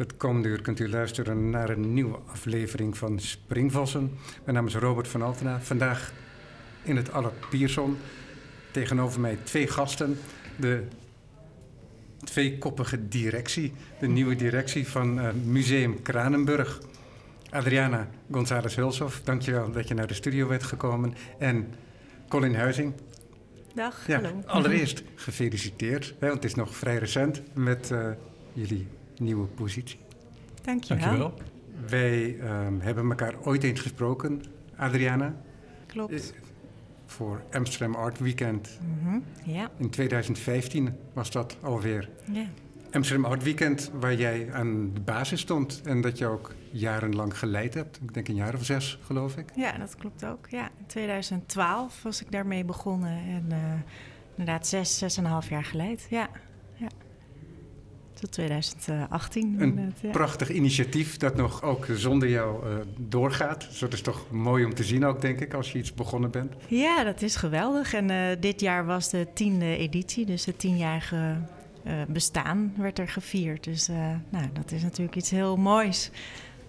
Het komende uur kunt u luisteren naar een nieuwe aflevering van Springvossen. Mijn naam is Robert van Altena. Vandaag in het Allard Pierson. Tegenover mij twee gasten. De tweekoppige directie, de nieuwe directie van uh, Museum Kranenburg. Adriana González Hulshoff, dankjewel dat je naar de studio bent gekomen. En Colin Huizing. Dag, ja, hallo. Allereerst gefeliciteerd, hè, want het is nog vrij recent met uh, jullie nieuwe positie. Dankjewel. Dankjewel. Wij um, hebben elkaar ooit eens gesproken, Adriana. Klopt. Uh, voor Amsterdam Art Weekend. Mm -hmm. ja. In 2015 was dat alweer. Ja. Amsterdam Art Weekend, waar jij aan de basis stond en dat je ook jarenlang geleid hebt. Ik denk een jaar of zes, geloof ik. Ja, dat klopt ook. Ja, in 2012 was ik daarmee begonnen en uh, inderdaad zes, zes en een half jaar geleid. Ja. Tot 2018. Een ja. prachtig initiatief dat nog ook zonder jou uh, doorgaat. Dus dat is toch mooi om te zien ook, denk ik, als je iets begonnen bent. Ja, dat is geweldig. En uh, dit jaar was de tiende editie, dus de tienjarige uh, bestaan werd er gevierd. Dus nou, dat is natuurlijk iets heel moois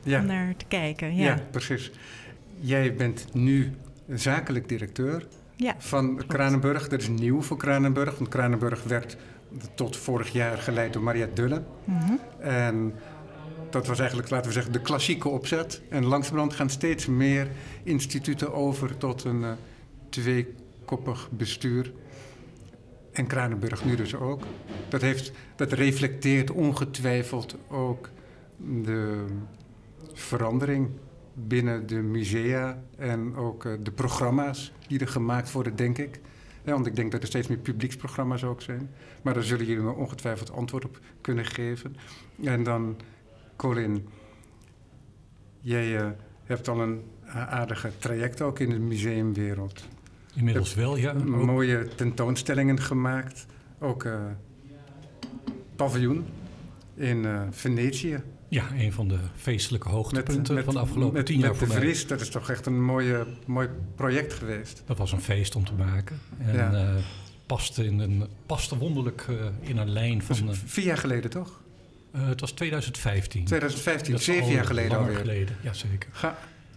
ja. om naar te kijken. Ja. ja, precies. Jij bent nu zakelijk directeur ja, van. Kranenburg. Dat is nieuw voor Kranenburg, want Kranenburg werd tot vorig jaar geleid door Maria Dulle. Mm -hmm. En dat was eigenlijk, laten we zeggen, de klassieke opzet. En langzamerhand gaan steeds meer instituten over tot een uh, tweekoppig bestuur. En Kranenburg nu dus ook. Dat, heeft, dat reflecteert ongetwijfeld ook de verandering binnen de musea en ook uh, de programma's die er gemaakt worden, denk ik. Ja, want ik denk dat er steeds meer publieksprogramma's ook zijn. Maar daar zullen jullie me ongetwijfeld antwoord op kunnen geven. En dan, Colin, jij uh, hebt al een aardige traject ook in de museumwereld. Inmiddels wel, ja. Mooie tentoonstellingen gemaakt. Ook uh, paviljoen in uh, Venetië. Ja, een van de feestelijke hoogtepunten met, met, van de afgelopen tien jaar met de. Vries, dat is toch echt een mooie, mooi project geweest. Dat was een feest om te maken. En Ja. ja. paste, in een, paste wonderlijk uh, in een lijn van... Is vier jaar geleden, toch? Het was 2015. 2015, Dat is zeven jaar geleden alweer. geleden, ja zeker. Ga,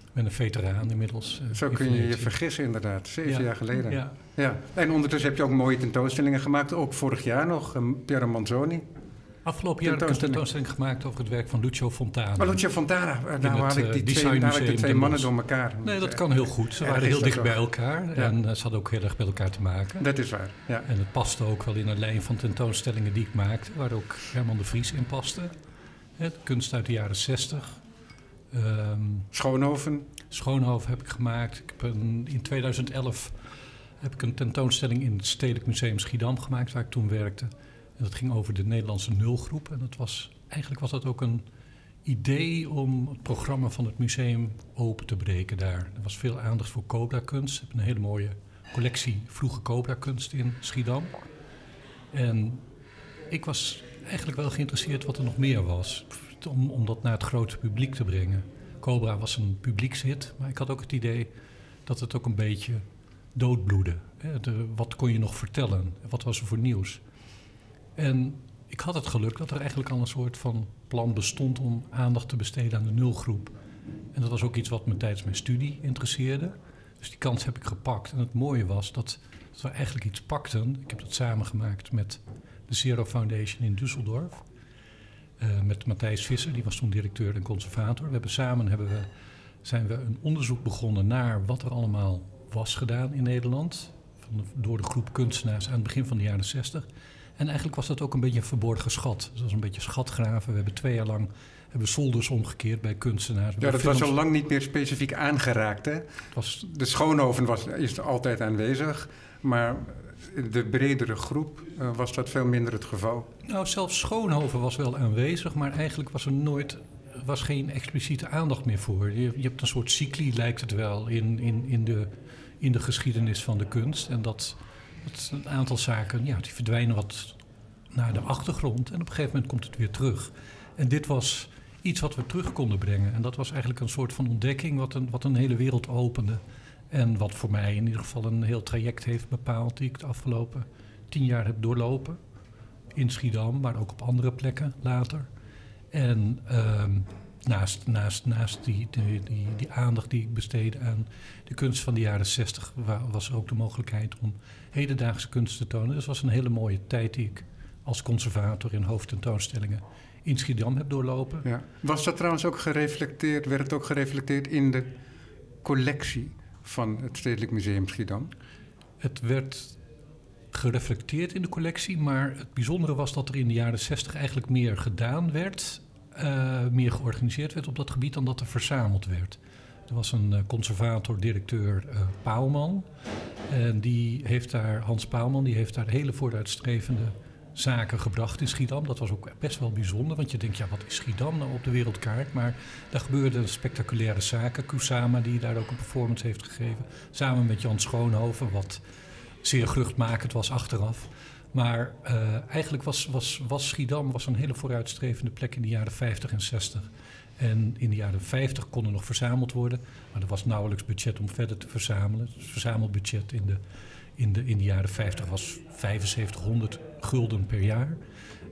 Ik ben een veteraan inmiddels. zo kun je je vergissen inderdaad, zeven Ja. jaar geleden. Ja. Ja. En ondertussen heb je ook mooie tentoonstellingen gemaakt. Ook vorig jaar nog, Piero Manzoni. Afgelopen jaar heb ik een Tentoonstelling. gemaakt over het werk van Lucio Fontana. Maar Lucia Fontana, uh, nou het, had ik uh, die twee, nou de twee mannen door elkaar. Nee, dat kan heel goed. Ze waren heel dicht bij elkaar. En uh, ze hadden ook heel erg met elkaar te maken. Dat is waar, ja. En het paste ook wel in een lijn van tentoonstellingen die ik maakte, waar ook Herman de Vries in paste. Hè, kunst uit de jaren 60. Ehm Schoonhoven, Schoonhoven heb ik gemaakt. Ik heb een, in 2011 heb ik een tentoonstelling in het Stedelijk Museum Schiedam gemaakt, waar ik toen werkte. Dat ging over de Nederlandse nulgroep. En dat was, eigenlijk was dat ook een idee om het programma van het museum open te breken daar. Er was veel aandacht voor cobra-kunst. Ik heb een hele mooie collectie vroege cobra-kunst in Schiedam. En ik was eigenlijk wel geïnteresseerd wat er nog meer was. Om, om dat naar het grote publiek te brengen. Cobra was een publiekshit, maar ik had ook het idee dat het ook een beetje doodbloedde. Wat kon je nog vertellen? Wat was er voor nieuws? En ik had het geluk dat er eigenlijk al een soort van plan bestond om aandacht te besteden aan de nulgroep. En dat was ook iets wat me tijdens mijn studie interesseerde. Dus die kans heb ik gepakt. En het mooie was dat, we eigenlijk iets pakten. Ik heb dat samengemaakt met de Zero Foundation in Düsseldorf. Uh, met Matthijs Visser, die was toen directeur en conservator. We hebben samen hebben we, zijn we een onderzoek begonnen naar wat er allemaal was gedaan in Nederland. Van door de groep kunstenaars aan het begin van de jaren 60. En eigenlijk was dat ook een beetje een verborgen schat. Dus dat was een beetje schatgraven. We hebben twee jaar lang hebben zolders omgekeerd bij kunstenaars. Ja, dat was al lang niet meer specifiek aangeraakt. Hè? Was... De Schoonhoven was, is altijd aanwezig, maar de bredere groep uh, was dat veel minder het geval. Nou, zelfs Schoonhoven was wel aanwezig, maar eigenlijk was er nooit was geen expliciete aandacht meer voor. Je, je hebt een soort cycli, lijkt het wel, in, in, in, de, in de geschiedenis van de kunst. En dat, een aantal zaken, ja, die verdwijnen wat naar de achtergrond. En op een gegeven moment komt het weer terug. En dit was iets wat we terug konden brengen. En dat was eigenlijk een soort van ontdekking wat een, wat een hele wereld opende. En wat voor mij in ieder geval een heel traject heeft bepaald... die ik de afgelopen tien jaar heb doorlopen. In Schiedam, maar ook op andere plekken later. En ehm, naast, naast, naast die, die, die, die aandacht die ik besteedde aan de kunst van de jaren 60, was er ook de mogelijkheid om hedendaagse kunst te tonen. Dus het was een hele mooie tijd die ik als conservator in hoofdtentoonstellingen in Schiedam heb doorlopen. Ja. Was dat trouwens ook gereflecteerd, werd het ook gereflecteerd in de collectie van het Stedelijk Museum Schiedam? Het werd gereflecteerd in de collectie, maar het bijzondere was dat er in de jaren 60 eigenlijk meer gedaan werd, uh, meer georganiseerd werd op dat gebied dan dat er verzameld werd. Er was een uh, conservator-directeur uh, Paalman. En die heeft daar, Hans Paalman, die heeft daar hele vooruitstrevende zaken gebracht in Schiedam. Dat was ook best wel bijzonder, want je denkt, ja, wat is Schiedam nou op de wereldkaart? Maar daar gebeurden spectaculaire zaken. Kusama, die daar ook een performance heeft gegeven, samen met Jan Schoonhoven, wat zeer geruchtmakend was achteraf. Maar uh, eigenlijk was, was, was Schiedam was een hele vooruitstrevende plek in de jaren 50 en 60. En in de jaren 50 kon er nog verzameld worden, maar er was nauwelijks budget om verder te verzamelen. Het verzamelbudget in de, in de, in de jaren 50 was 7500 gulden per jaar.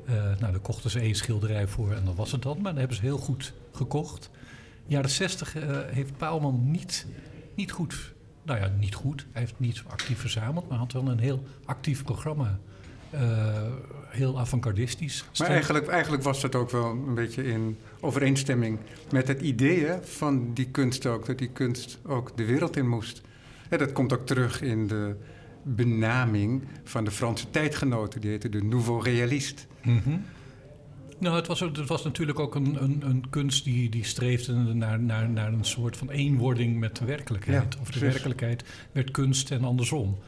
Uh, nou, daar kochten ze één schilderij voor en dan was het dan. Maar dat hebben ze heel goed gekocht. In de jaren 60 uh, heeft Paalman niet, niet goed, nou ja, niet goed. Hij heeft niet actief verzameld, maar had wel een heel actief programma. Uh, heel avant-gardistisch. Maar eigenlijk, eigenlijk was dat ook wel een beetje in overeenstemming met het idee van die kunst ook. Dat die kunst ook de wereld in moest. Ja, dat komt ook terug in de benaming van de Franse tijdgenoten. Die heette de Nouveau Realiste. Mm -hmm. Nou, het was, het was natuurlijk ook een, een, een kunst die, die streefde naar, naar, naar een soort van eenwording met de werkelijkheid. Ja, of de werkelijkheid werd kunst en andersom.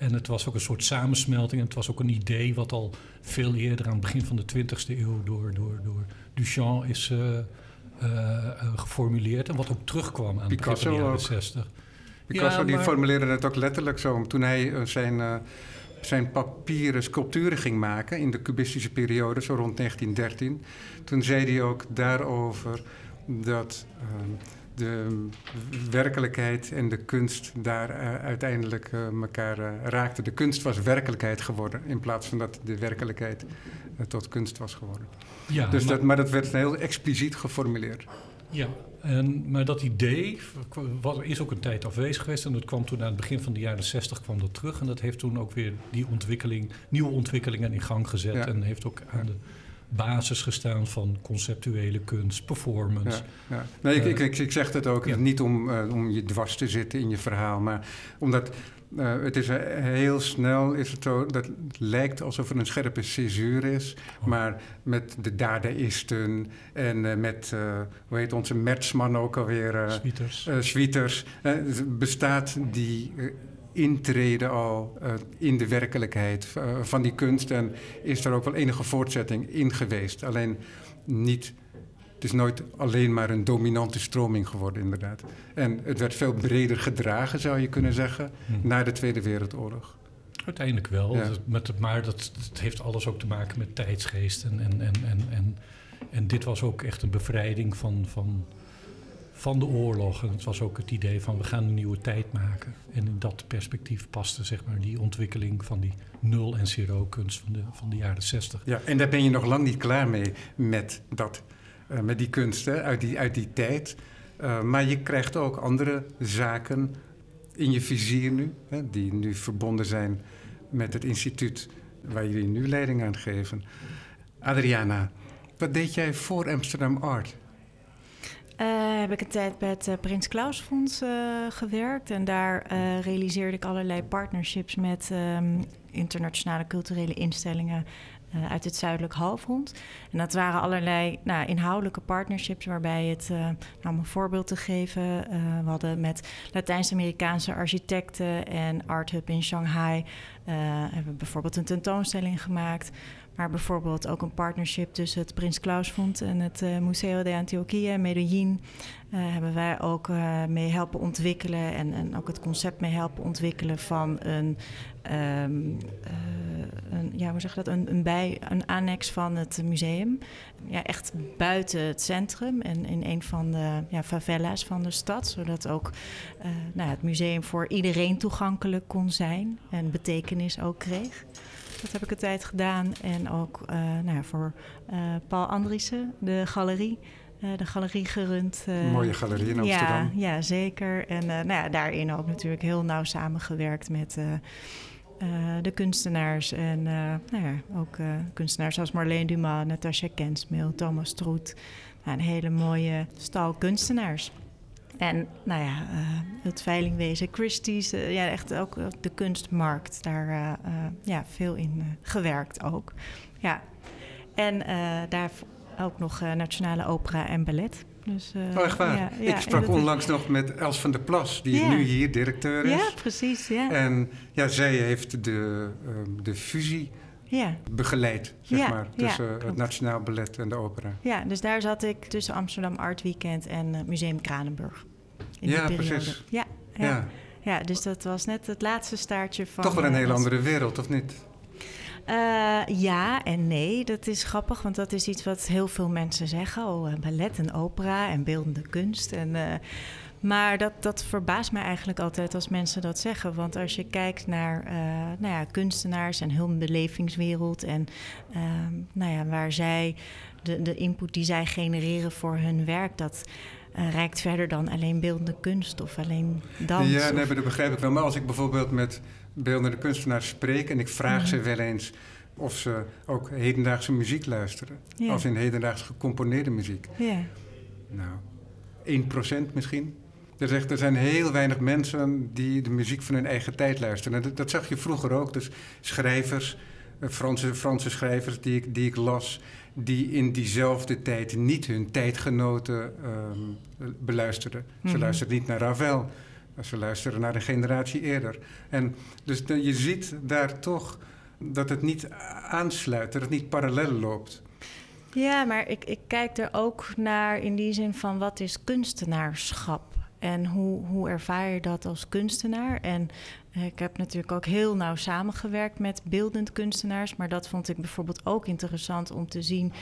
En het was ook een soort samensmelting. En het was ook een idee wat al veel eerder aan het begin van de 20e eeuw door, door, door Duchamp is uh, uh, geformuleerd. En wat ook terugkwam aan Picasso het begin van de jaren ook. 60. Picasso Ja, die maar- formuleerde het ook letterlijk zo. Toen hij eh, zijn, eh, zijn papieren sculpturen ging maken in de cubistische periode, zo rond 1913. Toen zei hij ook daarover dat eh, de werkelijkheid en de kunst daar eh, uiteindelijk eh, elkaar eh, raakten. De kunst was werkelijkheid geworden in plaats van dat de werkelijkheid tot kunst was geworden. Ja, dus maar- dat, maar dat werd heel expliciet geformuleerd. Ja, en, maar dat idee was, is ook een tijd afwezig geweest. En dat kwam toen aan het begin van de jaren 60 kwam dat terug. En dat heeft toen ook weer die ontwikkeling, nieuwe ontwikkelingen in gang gezet. Ja. En heeft ook aan de basis gestaan van conceptuele kunst, performance. Ja, ja. Nee, ik, Eh, ik, ik, ik zeg het ook ja. niet om, eh, om je dwars te zitten in je verhaal, maar omdat eh, het is heel snel is het zo dat het lijkt alsof er een scherpe césuur is, Oh. maar met de dadaïsten en met, hoe heet onze Mertsman ook alweer, Swieters. eh, Swieters, eh, bestaat die eh, intrede al eh, in de werkelijkheid eh, van die kunst en is er ook wel enige voortzetting in geweest. Alleen niet, het is nooit alleen maar een dominante stroming geworden inderdaad. En het werd veel breder gedragen zou je kunnen zeggen Hm. na de Tweede Wereldoorlog. Uiteindelijk wel. Ja. Dat- Met, het- maar dat, dat heeft alles ook te maken met tijdsgeest. En, en, en, en, en, en dit was ook echt een bevrijding van, van, van de oorlog. En het was ook het idee van we gaan een nieuwe tijd maken. En in dat perspectief paste zeg maar, die ontwikkeling van die nul- en zero-kunst van de, van de jaren zestig. Ja, en daar ben je nog lang niet klaar mee met, dat, eh, met die kunst uit, die, uit die tijd. Eh, maar je krijgt ook andere zaken in je vizier nu, hè, die nu verbonden zijn met het instituut waar jullie nu leiding aan geven. Adriana, wat deed jij voor Amsterdam Art? Eh, heb ik een tijd bij het eh, Prins Klaus Fonds eh, gewerkt. En daar realiseerde ik allerlei partnerships met ehm, internationale culturele instellingen uit het zuidelijk halfrond. En dat waren allerlei nou, inhoudelijke partnerships waarbij het, nou, om een voorbeeld te geven, we hadden met Latijns-Amerikaanse architecten en Art Hub in Shanghai hebben we bijvoorbeeld een tentoonstelling gemaakt. Maar bijvoorbeeld ook een partnership tussen het Prins Klaus Fonds en het eh, Museo de Antioquia in Medellin. eh, hebben wij ook eh, mee helpen ontwikkelen en, en ook het concept mee helpen ontwikkelen van een, ehm, eh, een ja, hoe zeg dat, een, een, bij, een annex van het museum. Ja, echt buiten het centrum en in een van de ja, favela's van de stad, zodat ook nou, het museum voor iedereen toegankelijk kon zijn en betekenis ook kreeg. Dat heb ik een tijd gedaan. En ook uh, nou ja, voor uh, Paul Andriessen, de galerie. Uh, de galerie gerund. Mooie galerie in Amsterdam. Ja, ja zeker. En nou ja, daarin ook natuurlijk heel nauw samengewerkt met de kunstenaars. En nou ja, ook kunstenaars als Marleen Dumas, Natasja Kensmeel, Thomas Troet. Nou, een hele mooie stal kunstenaars. En nou ja, uh, het veilingwezen, Christie's, uh, ja, echt ook de kunstmarkt, daar uh, ja, veel in gewerkt ook. Ja, en daar ook nog Nationale Opera en Ballet. Dus, oh, echt waar? Ja, ik sprak onlangs nog met Els van der Plas, die nu hier directeur is. Ja, precies. Ja. En ja, zij heeft de, ehm, de fusie ja. begeleid, zeg maar, tussen het Nationaal Ballet en de opera. Ja, dus daar zat ik tussen Amsterdam Art Weekend en Museum Kranenburg ja, Precies. Ja, ja. ja. dus dat was net het laatste staartje van... Toch wel een hele andere wereld, of niet? Uh, ja en nee, dat is grappig, want dat is iets wat heel veel mensen zeggen. Oh, ballet en opera en beeldende kunst. En, uh, maar dat, dat verbaast mij eigenlijk altijd als mensen dat zeggen. Want als je kijkt naar uh, nou ja, kunstenaars en hun belevingswereld... en ehm, nou ja, waar zij de, de input die zij genereren voor hun werk... dat uh, reikt verder dan alleen beeldende kunst of alleen dans. Ja, nee, dat begrijp ik wel. Maar als ik bijvoorbeeld met beeldende kunstenaars spreek en ik vraag ze mhm. wel eens of ze ook hedendaagse muziek luisteren, als in hedendaags gecomponeerde muziek. Ja. Nou, 1% misschien. Er, er zijn heel weinig mensen die de muziek van hun eigen tijd luisteren. Dat, dat zag je vroeger ook. Dus schrijvers, eh, Franse, Franse schrijvers die ik, die ik las, die in diezelfde tijd niet hun tijdgenoten um, beluisterden. Ze mhm. luisterden niet naar Ravel, ze luisterden naar een generatie eerder. En dus je ziet daar toch dat het niet aansluit, dat het niet parallel loopt. Ja, maar ik, ik kijk er ook naar in die zin van wat is kunstenaarschap? En hoe, hoe ervaar je dat als kunstenaar? En ik heb natuurlijk ook heel nauw samengewerkt met beeldend kunstenaars. Maar dat vond ik bijvoorbeeld ook interessant om te zien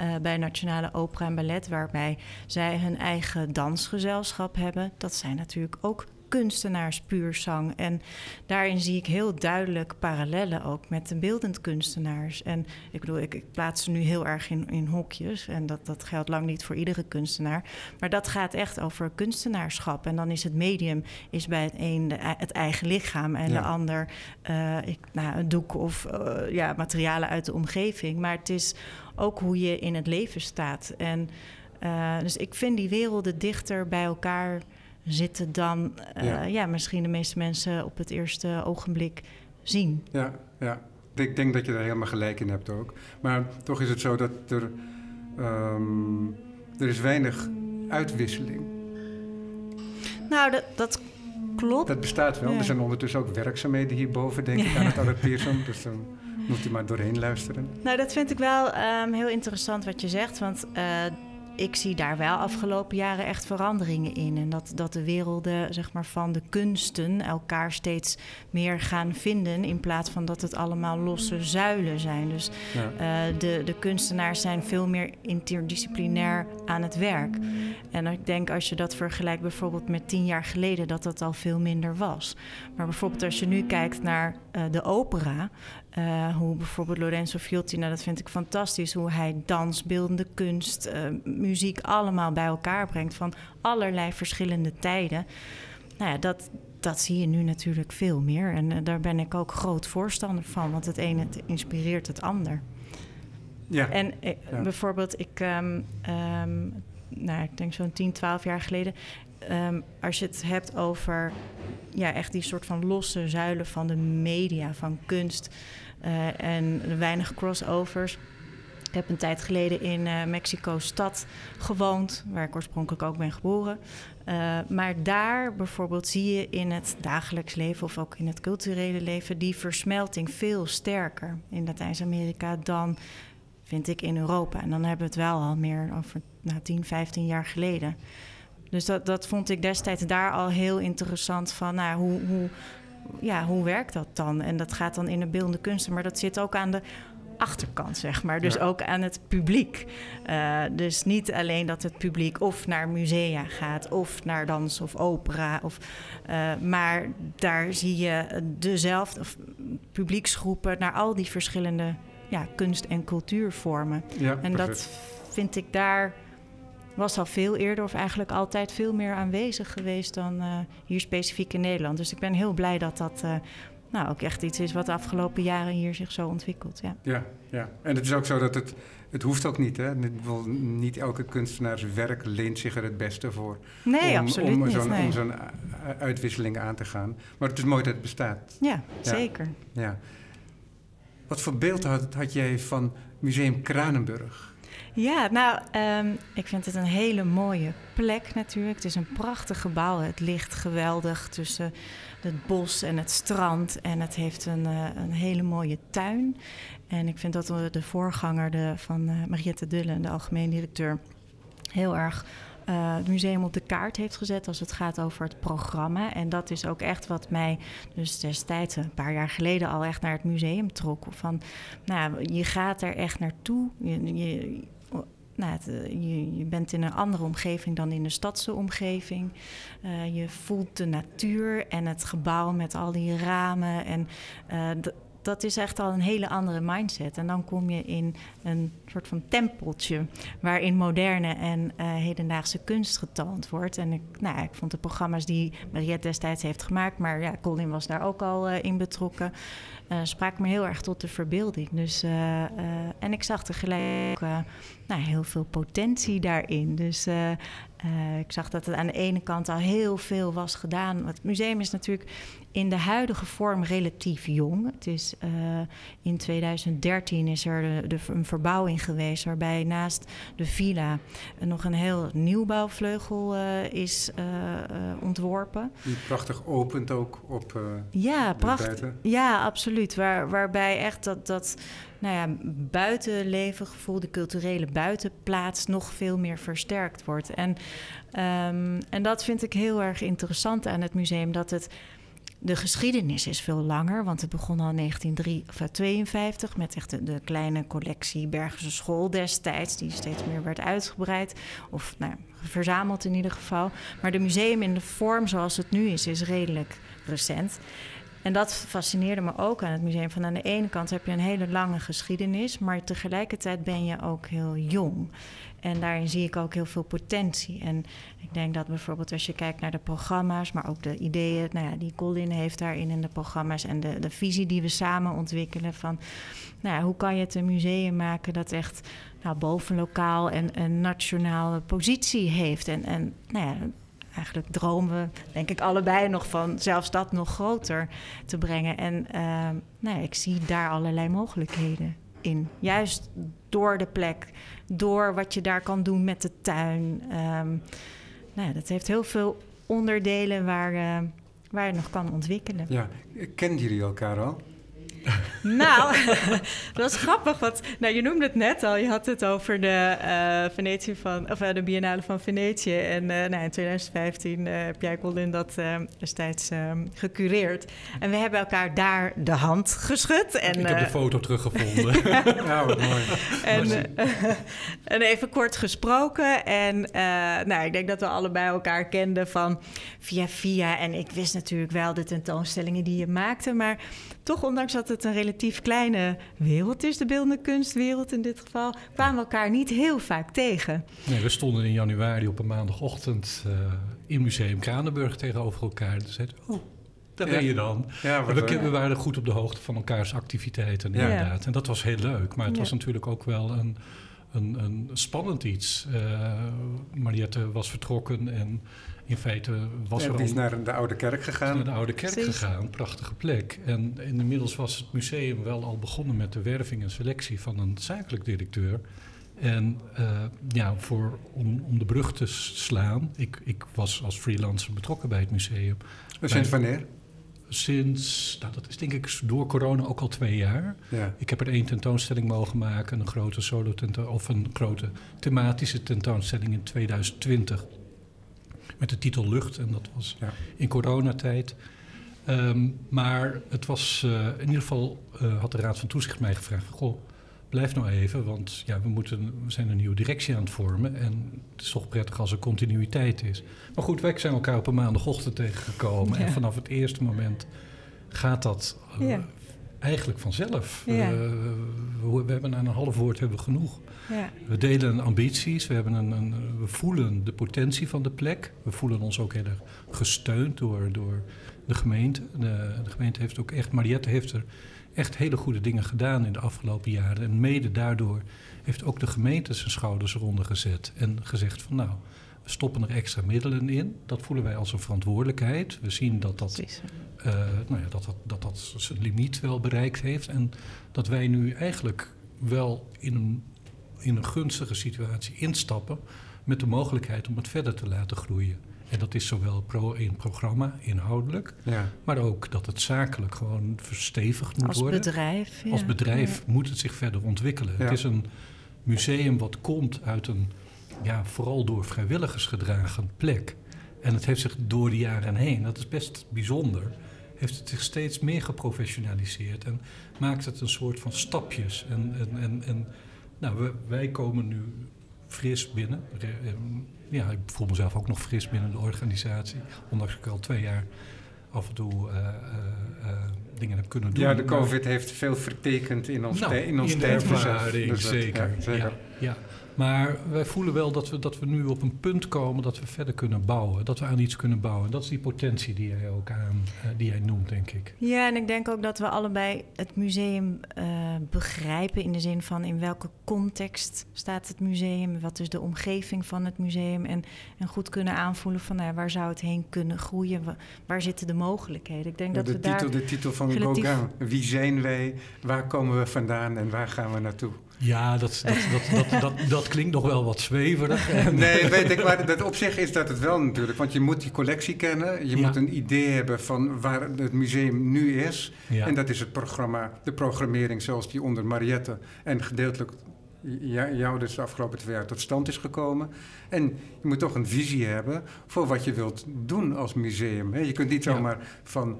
uh, bij Nationale Opera en Ballet, waarbij zij hun eigen dansgezelschap hebben. Dat zijn natuurlijk ook kunstenaars puur zang. En daarin zie ik heel duidelijk parallellen ook met de beeldend kunstenaars. En ik bedoel, ik, ik plaats ze nu heel erg in, in hokjes. En dat, dat geldt lang niet voor iedere kunstenaar. Maar dat gaat echt over kunstenaarschap. En dan is het medium is bij het een de, het eigen lichaam en de ander uh, ik, nou, een doek of uh, ja, materialen uit de omgeving. Maar het is ook hoe je in het leven staat. En uh, dus ik vind die werelden dichter bij elkaar zitten dan uh, ja. misschien de meeste mensen op het eerste ogenblik zien. Ja, ja. Ik denk dat je daar helemaal gelijk in hebt ook. Maar toch is het zo dat er, um, er is weinig uitwisseling. Nou, dat, dat klopt. Dat bestaat wel. Er zijn ondertussen ook werkzaamheden hierboven, denk ik, aan het Pearson. Dus dan moet je maar doorheen luisteren. Nou, dat vind ik wel um, heel interessant wat je zegt. Want uh, ik zie daar wel afgelopen jaren echt veranderingen in. En dat, dat de werelden zeg maar, van de kunsten elkaar steeds meer gaan vinden. In plaats van dat het allemaal losse zuilen zijn. Dus ja. uh, de, de kunstenaars zijn veel meer interdisciplinair aan het werk. En ik denk als je dat vergelijkt bijvoorbeeld met tien jaar geleden, dat dat al veel minder was. Maar bijvoorbeeld als je nu kijkt naar uh, de opera. Uh, hoe bijvoorbeeld Lorenzo Fiotti, nou dat vind ik fantastisch, hoe hij dans, beeldende kunst, uh, muziek allemaal bij elkaar brengt van allerlei verschillende tijden. Nou ja, dat, dat zie je nu natuurlijk veel meer. En uh, daar ben ik ook groot voorstander van, want het ene het inspireert het ander. Ja. En ja. bijvoorbeeld, ik, um, um, nou, ik denk zo'n 10, 12 jaar geleden, um, als je het hebt over ja, echt die soort van losse zuilen van de media, van kunst uh, en weinig crossovers. Ik heb een tijd geleden in uh, Mexico-stad gewoond, waar ik oorspronkelijk ook ben geboren. Uh, maar daar bijvoorbeeld zie je in het dagelijks leven of ook in het culturele leven die versmelting veel sterker in Latijns-Amerika dan vind ik in Europa. En dan hebben we het wel al meer over nou, 10, 15 jaar geleden. Dus dat, dat vond ik destijds daar al heel interessant van nou, hoe, hoe, ja, hoe werkt dat dan? En dat gaat dan in de beeldende kunsten, maar dat zit ook aan de achterkant, zeg maar. Dus Ja. ook aan het publiek. Eh, dus niet alleen dat het publiek of naar musea gaat, of naar dans of opera, of, eh, maar daar zie je dezelfde of publieksgroepen naar al die verschillende ja, kunst- en cultuurvormen. Ja, En perfect. dat vind ik daar was al veel eerder of eigenlijk altijd veel meer aanwezig geweest dan eh, hier specifiek in Nederland. Dus ik ben heel blij dat dat eh, nou, ook echt iets is wat de afgelopen jaren hier zich zo ontwikkelt. Ja. Ja, ja. En het is ook zo dat het... Het hoeft ook niet, hè? Niet elke kunstenaars werk leent zich er het beste voor. Nee, om, absoluut om niet. Zo'n, nee. Om zo'n u- uitwisseling aan te gaan. Maar het is mooi dat het bestaat. Ja, zeker. Ja. Wat voor beeld had, had jij van Museum Kranenburg? Ja, nou, ehm, ik vind het een hele mooie plek natuurlijk. Het is een prachtig gebouw. Het ligt geweldig tussen het bos en het strand. En het heeft een, eh, een hele mooie tuin. En ik vind dat de, voorganger de, van eh, Mariette Dullen, de algemeen directeur, heel erg eh, het museum op de kaart heeft gezet als het gaat over het programma. En dat is ook echt wat mij dus destijds, een paar jaar geleden, al echt naar het museum trok. Van, nou, je gaat er echt naartoe. Je, je, nou, eh, je, je bent in een andere omgeving dan in de stadse omgeving. Eh, je voelt de natuur en het gebouw met al die ramen. En dat is echt al een hele andere mindset. En dan kom je in een soort van tempeltje waarin moderne en eh, hedendaagse kunst getoond wordt. En ik, nou, ik vond de programma's die Mariette destijds heeft gemaakt, maar ja, Colin was daar ook al eh, in betrokken, spraken me heel erg tot de verbeelding. Dus, en ik zag tegelijk ook nou, heel veel potentie daarin. Dus eh, ik zag dat het aan de ene kant al heel veel was gedaan. Want Het museum is natuurlijk in de huidige vorm relatief jong. Het is, eh, in 2013 is er de, de- een verbouwing geweest waarbij naast de villa nog een heel nieuwbouwvleugel eh, is ontworpen. Die prachtig opent ook op Ja, prachtig. Ja, absoluut. Waar, waarbij echt dat, dat nou ja, buitenlevengevoel, de culturele buitenplaats, nog veel meer versterkt wordt. En, ehm, en dat vind ik heel erg interessant aan het museum. Dat het. De geschiedenis is veel langer, want het begon al in 1952 met echt de, de kleine collectie Bergense School destijds, die steeds meer werd uitgebreid, of nou, verzameld in ieder geval. Maar de museum in de vorm zoals het nu is, is redelijk recent. En dat fascineerde me ook aan het museum. Van aan de ene kant heb je een hele lange geschiedenis, maar tegelijkertijd ben je ook heel jong. En daarin zie ik ook heel veel potentie. En ik denk dat bijvoorbeeld als je kijkt naar de programma's, maar ook de ideeën nou ja, die Colin heeft daarin in de programma's en de, de visie die we samen ontwikkelen van nou ja, hoe kan je het een museum maken dat echt nou, bovenlokaal en een nationale positie heeft. En, en nou ja, eigenlijk dromen we, denk ik, allebei nog van zelfs dat nog groter te brengen. En uh, nou ik zie daar allerlei mogelijkheden in. Juist door de plek, door wat je daar kan doen met de tuin. Um, nou dat heeft heel veel onderdelen waar, uh, waar je nog kan ontwikkelen. Ja, kenden jullie elkaar al? Nou, dat is grappig. Want, nou, je noemde het net al. Je had het over de, uh, Venetië van, of, uh, de Biennale van Venetië. En uh, nou, in 2015 heb jij, Colin, dat destijds gecureerd. En we hebben elkaar daar de hand geschud. En, Ik heb de foto teruggevonden. ja, wat mooi. En, en, even kort gesproken. En nou, ik denk dat we allebei elkaar kenden van via via. En ik wist natuurlijk wel de tentoonstellingen die je maakte. Maar toch, ondanks dat het een relatief kleine wereld is, de beeldende kunstwereld in dit geval, kwamen we elkaar niet heel vaak tegen. Nee, we stonden in januari op een maandagochtend uh, in Museum Kranenburg tegenover elkaar. Dus zeiden, oh, daar ben je dan. Ja, we, we, waren goed op de hoogte van elkaars activiteiten, Ja. inderdaad. En dat was heel leuk, maar het Ja. was natuurlijk ook wel een, een, een spannend iets. Uh, Mariette was vertrokken en in feite was Ja, er die is naar de Oude Kerk gegaan. naar de Oude Kerk Precies. gegaan, prachtige plek. En inmiddels was het museum wel al begonnen met de werving en selectie van een zakelijk directeur. En eh, ja, voor, om, om de brug te slaan, ik, ik was als freelancer betrokken bij het museum. Sinds wanneer? Sinds, nou, dat is denk ik door corona ook al twee jaar. Ja. Ik heb er één tentoonstelling mogen maken, een grote solo of een grote thematische tentoonstelling in 2020. Met de titel Lucht, en dat was Ja. in coronatijd. Ehm, maar het was, eh, in ieder geval eh, had de Raad van Toezicht mij gevraagd: Goh, blijf nou even, want ja, we, moeten, we zijn een nieuwe directie aan het vormen. En het is toch prettig als er continuïteit is. Maar goed, wij zijn elkaar op een maandagochtend tegengekomen. Ja. En vanaf het eerste moment gaat dat eh, Ja. eigenlijk vanzelf. Ja. Eh, we, we hebben aan een half woord hebben we genoeg. Ja. We delen ambities, we, hebben een, een, we voelen de potentie van de plek. We voelen ons ook heel erg gesteund door, door de gemeente. De, de gemeente heeft ook echt, Mariette heeft er echt hele goede dingen gedaan in de afgelopen jaren. En mede daardoor heeft ook de gemeente zijn schouders eronder gezet. En gezegd van nou, we stoppen er extra middelen in. Dat voelen wij als een verantwoordelijkheid. We zien dat dat eh, nou ja, dat, dat, dat dat zijn limiet wel bereikt heeft. En dat wij nu eigenlijk wel in een, in een gunstige situatie instappen met de mogelijkheid om het verder te laten groeien. En dat is zowel pro in programma, inhoudelijk, Ja. maar ook dat het zakelijk gewoon verstevigd moet Als worden. bedrijf. ja. Als bedrijf moet het zich verder ontwikkelen. Ja. Het is een museum wat komt uit een ja, vooral door vrijwilligers gedragen plek. En het heeft zich door de jaren heen, dat is best bijzonder, heeft het zich steeds meer geprofessionaliseerd en maakt het een soort van stapjes. En, en, en, en nou, we- wij komen nu fris binnen. Ja, ik voel mezelf ook nog fris binnen de organisatie, ondanks dat ik al twee jaar af en toe eh, eh, eh, dingen heb kunnen doen. ja, de COVID heeft veel vertekend in ons, nou, in ons in tijdbesef. ervaring, Dus dat- zeker. ja, zeker. Ja, ja. Maar wij voelen wel dat we, dat we nu op een punt komen dat we verder kunnen bouwen. Dat we aan iets kunnen bouwen. Dat is die potentie die jij ook aan, eh, die jij noemt, denk ik. Ja, en ik denk ook dat we allebei het museum eh, begrijpen in de zin van in welke context staat het museum, wat is de omgeving van het museum en, en goed kunnen aanvoelen van nou, waar zou het heen kunnen groeien, wa- waar zitten de mogelijkheden. Ik denk dat de, we titel, daar de titel van relatief- Gauguin. Wie zijn wij? Waar komen we vandaan en waar gaan we naartoe? Ja, dat, dat, dat, dat, dat, dat klinkt nog wel wat zweverig. Nee, weet ik, maar dat op zich is dat het wel natuurlijk. Want je moet die collectie kennen. Je Ja. moet een idee hebben van waar het museum nu is. Ja. En dat is het programma, de programmering zoals die onder Mariette en gedeeltelijk jou dus de afgelopen twee jaar tot stand is gekomen. En je moet toch een visie hebben voor wat je wilt doen als museum. hè. Je kunt niet Ja. zomaar van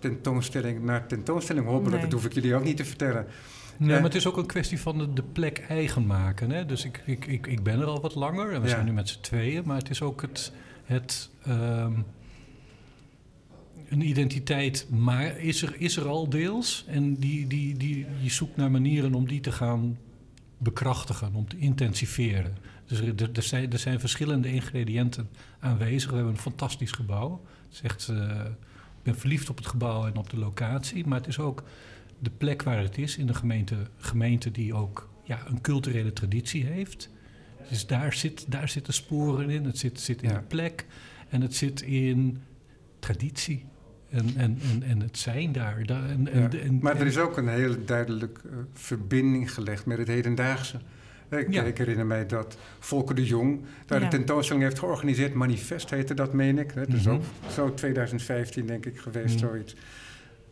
tentoonstelling naar tentoonstelling hobbelen. Nee. Dat hoef ik jullie ook niet te vertellen. Nee, Ja. maar het is ook een kwestie van de, de plek eigen maken. Hè? Dus ik, ik, ik, ik ben er al wat langer en we Ja. zijn nu met z'n tweeën. Maar het is ook het, het ehm, een identiteit maar is er, is er al deels. En die, die, die, je zoekt naar manieren om die te gaan bekrachtigen, om te intensiveren. Dus er, er, zijn, er zijn verschillende ingrediënten aanwezig. We hebben een fantastisch gebouw. Het is echt, eh, ik ben verliefd op het gebouw en op de locatie. Maar het is ook de plek waar het is in de gemeente, gemeente die ook ja, een culturele traditie heeft. Dus daar, zit, daar zitten sporen in. Het zit, zit in Ja. de plek en het zit in traditie. En, en, en, en het zijn daar. daar en, en, Ja. en- maar er is ook een hele duidelijk eh, verbinding gelegd met het hedendaagse. Ik, Ja. ik herinner mij dat Volker de Jong daar Ja. een tentoonstelling heeft georganiseerd. Manifest heette dat, meen ik. Is Mhm. ook zo 2015, denk ik, geweest, Mhm. zoiets.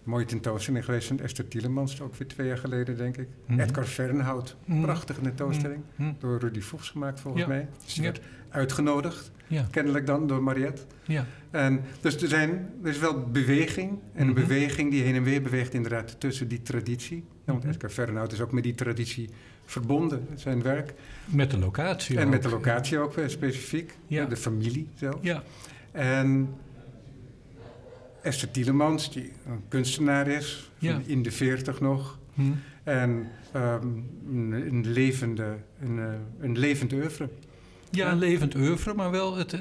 Mooie tentoonstelling geweest van Esther Tielemans, ook weer twee jaar geleden, denk ik. Mhm. Edgar Vernhout, Mhm. prachtige tentoonstelling. Hm, Door Rudy Voss gemaakt, volgens Ja. mij. Dus die Ja. werd uitgenodigd, ja, kennelijk dan, door Mariette. ja. En dus er, zijn, er is wel beweging. En een Mhm. beweging die heen en weer beweegt inderdaad tussen die traditie. Want Mhm. Edgar Fernhout is ook met die traditie verbonden, zijn werk. Met de locatie en ook. met de locatie ook eh, specifiek. Ja. De familie zelf. Ja, En Esther Tielemans, die een kunstenaar is, Ja. in de veertig nog. hm. En ehm, een, een levende, een, eh, een levend oeuvre. ja een levend oeuvre, maar wel het,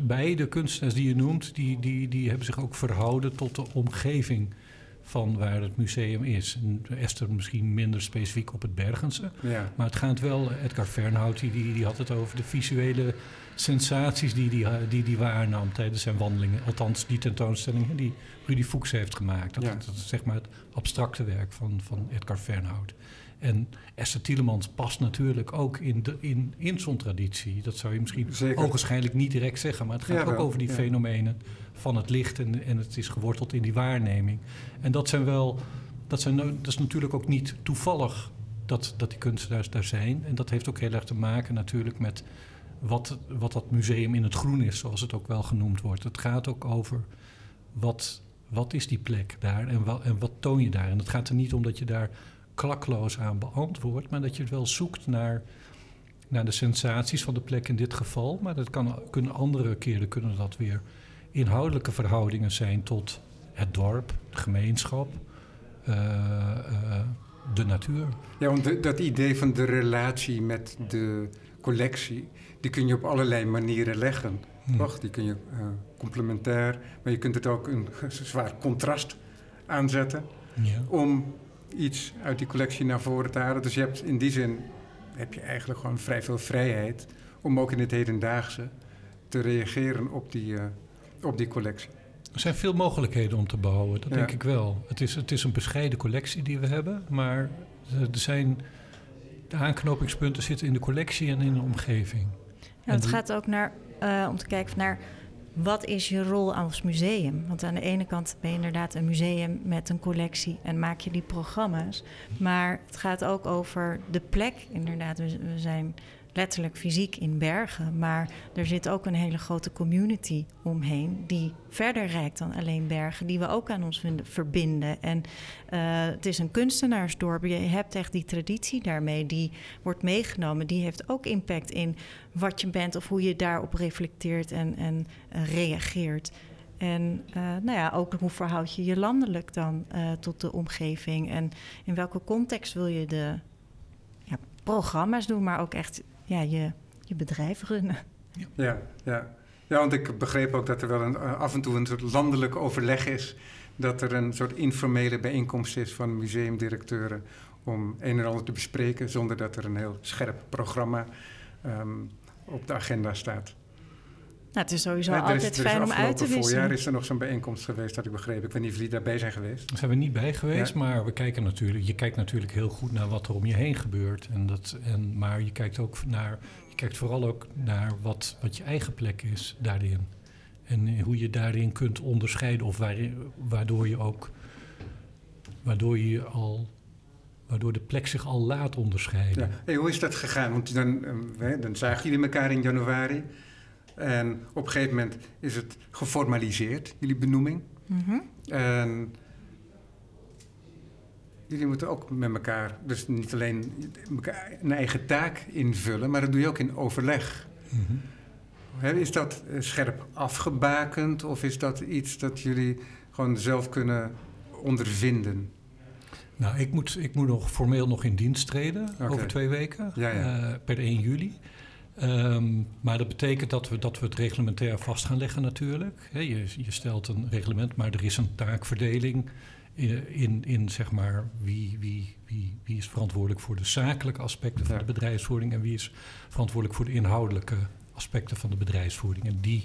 beide kunstenaars die je noemt, die, die, die hebben zich ook verhouden tot de omgeving van waar het museum is. En Esther misschien minder specifiek op het Bergense. Ja. Maar het gaat wel, Edgar Fernhout die, die, die had het over de visuele sensaties die die, die die waarnam tijdens zijn wandelingen. Althans, die tentoonstellingen die Rudy Fuchs heeft gemaakt. Dat, Ja. dat is zeg maar het abstracte werk van, van Edgar Fernhout. En Esther Tielemans past natuurlijk ook in, de, in, in zo'n traditie. Dat zou je misschien Zeker. ogenschijnlijk niet direct zeggen. Maar het gaat Ja, ook over die ja. fenomenen van het licht. En, en het is geworteld in die waarneming. En dat zijn wel... Dat, zijn, dat is natuurlijk ook niet toevallig dat, dat die kunstenaars daar zijn. En dat heeft ook heel erg te maken natuurlijk met wat, wat dat museum in het groen is, zoals het ook wel genoemd wordt. Het gaat ook over wat, wat is die plek daar en wat, en wat toon je daar. En het gaat er niet om dat je daar klakloos aan beantwoord, maar dat je wel zoekt naar, naar de sensaties van de plek in dit geval. Maar dat kan, kunnen andere keren kunnen dat weer inhoudelijke verhoudingen zijn tot het dorp, de gemeenschap, uh, uh, de natuur. Ja, want de, dat idee van de relatie met de collectie, die kun je op allerlei manieren leggen. Hmm. Toch? Die kun je uh, complementair, maar je kunt het ook een zwaar contrast aanzetten ja. om iets uit die collectie naar voren te halen. Dus je hebt in die zin heb je eigenlijk gewoon vrij veel vrijheid om ook in het hedendaagse te reageren op die, uh, op die collectie. Er zijn veel mogelijkheden om te bouwen, dat denk ik wel. Het is, het is een bescheiden collectie die we hebben, maar er zijn, de aanknopingspunten zitten in de collectie en in de omgeving. Ja, het gaat ook naar, uh, om te kijken naar wat is je rol als museum? Want aan de ene kant ben je inderdaad een museum met een collectie en maak je die programma's. Maar het gaat ook over de plek. Inderdaad, we, zijn letterlijk fysiek in Bergen. Maar er zit ook een hele grote community omheen die verder reikt dan alleen Bergen, die we ook aan ons verbinden. En uh, het is een kunstenaarsdorp. Je hebt echt die traditie daarmee, die wordt meegenomen. Die heeft ook impact in wat je bent of hoe je daarop reflecteert en, en uh, reageert. En uh, nou ja, ook hoe verhoud je je landelijk dan tot de omgeving? En in welke context wil je de programma's doen, maar ook echt ja, je, je bedrijf runnen. Ja, ja. ja, want ik begreep ook dat er wel een, af en toe een soort landelijk overleg is. Dat er een soort informele bijeenkomst is van museumdirecteuren om een en ander te bespreken, zonder dat er een heel scherp programma um, op de agenda staat. Nou, het is sowieso altijd fijn om uit te wisselen. voorjaar is er nog zo'n bijeenkomst geweest, dat ik begreep. Ik weet niet of jullie daarbij zijn geweest. Daar zijn we niet bij geweest, maar we kijken natuurlijk, je kijkt natuurlijk heel goed naar wat er om je heen gebeurt. En dat, en, maar je kijkt ook naar, je kijkt vooral ook naar wat, wat je eigen plek is daarin. En hoe je daarin kunt onderscheiden of waardoor je ook, waardoor je al waardoor de plek zich al laat onderscheiden. Ja. Hey, hoe is dat gegaan? Want dan, ehm, dan zagen jullie elkaar in januari. En op een gegeven moment is het geformaliseerd, jullie benoeming. Mm En jullie moeten ook met elkaar, dus niet alleen een eigen taak invullen, maar dat doe je ook in overleg. Mm Is dat eh, scherp afgebakend of is dat iets dat jullie gewoon zelf kunnen ondervinden? Nou, ik moet, ik moet nog formeel nog in dienst treden over twee weken, ja, ja. Uh, per 1 juli. Um, maar dat betekent dat we, dat we het reglementair vast gaan leggen natuurlijk. je, je, stelt een reglement, maar er is een taakverdeling in, in, in zeg maar wie, wie, wie, wie is verantwoordelijk voor de zakelijke aspecten van de bedrijfsvoering en wie is verantwoordelijk voor de inhoudelijke aspecten van de bedrijfsvoering. En die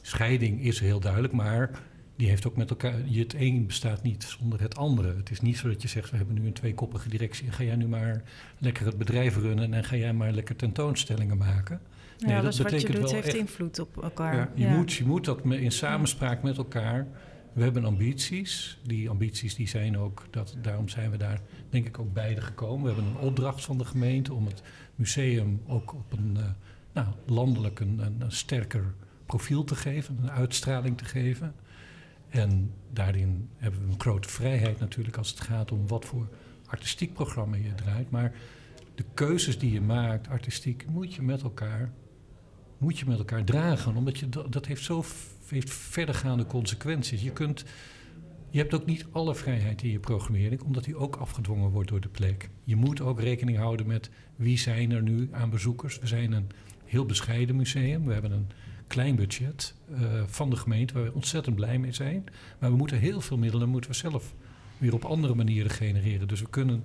scheiding is heel duidelijk, maar die heeft ook met elkaar. Het een bestaat niet zonder het andere. Het is niet zo dat je zegt: we hebben nu een tweekoppige directie. En ga jij nu maar lekker het bedrijf runnen en ga jij maar lekker tentoonstellingen maken. Nee, ja, dat, betekent wat je doet, heeft invloed op elkaar. Ja, je, Moet, je moet dat in samenspraak met elkaar. We hebben ambities. Die ambities die zijn ook, dat, daarom zijn we daar denk ik ook beide gekomen. We hebben een opdracht van de gemeente om het museum ook op een uh, nou, landelijk een, een sterker profiel te geven, een uitstraling te geven. En daarin hebben we een grote vrijheid natuurlijk als het gaat om wat voor artistiek programma je draait. Maar de keuzes die je maakt, artistiek, moet je met elkaar, moet je met elkaar dragen. Omdat je, dat heeft zo heeft verdergaande consequenties. Je, kunt, je hebt ook niet alle vrijheid in je programmering, omdat die ook afgedwongen wordt door de plek. Je moet ook rekening houden met wie zijn er nu aan bezoekers. We zijn een heel bescheiden museum. We hebben een klein budget uh, van de gemeente waar we ontzettend blij mee zijn. Maar we moeten heel veel middelen moeten we zelf weer op andere manieren genereren. Dus we kunnen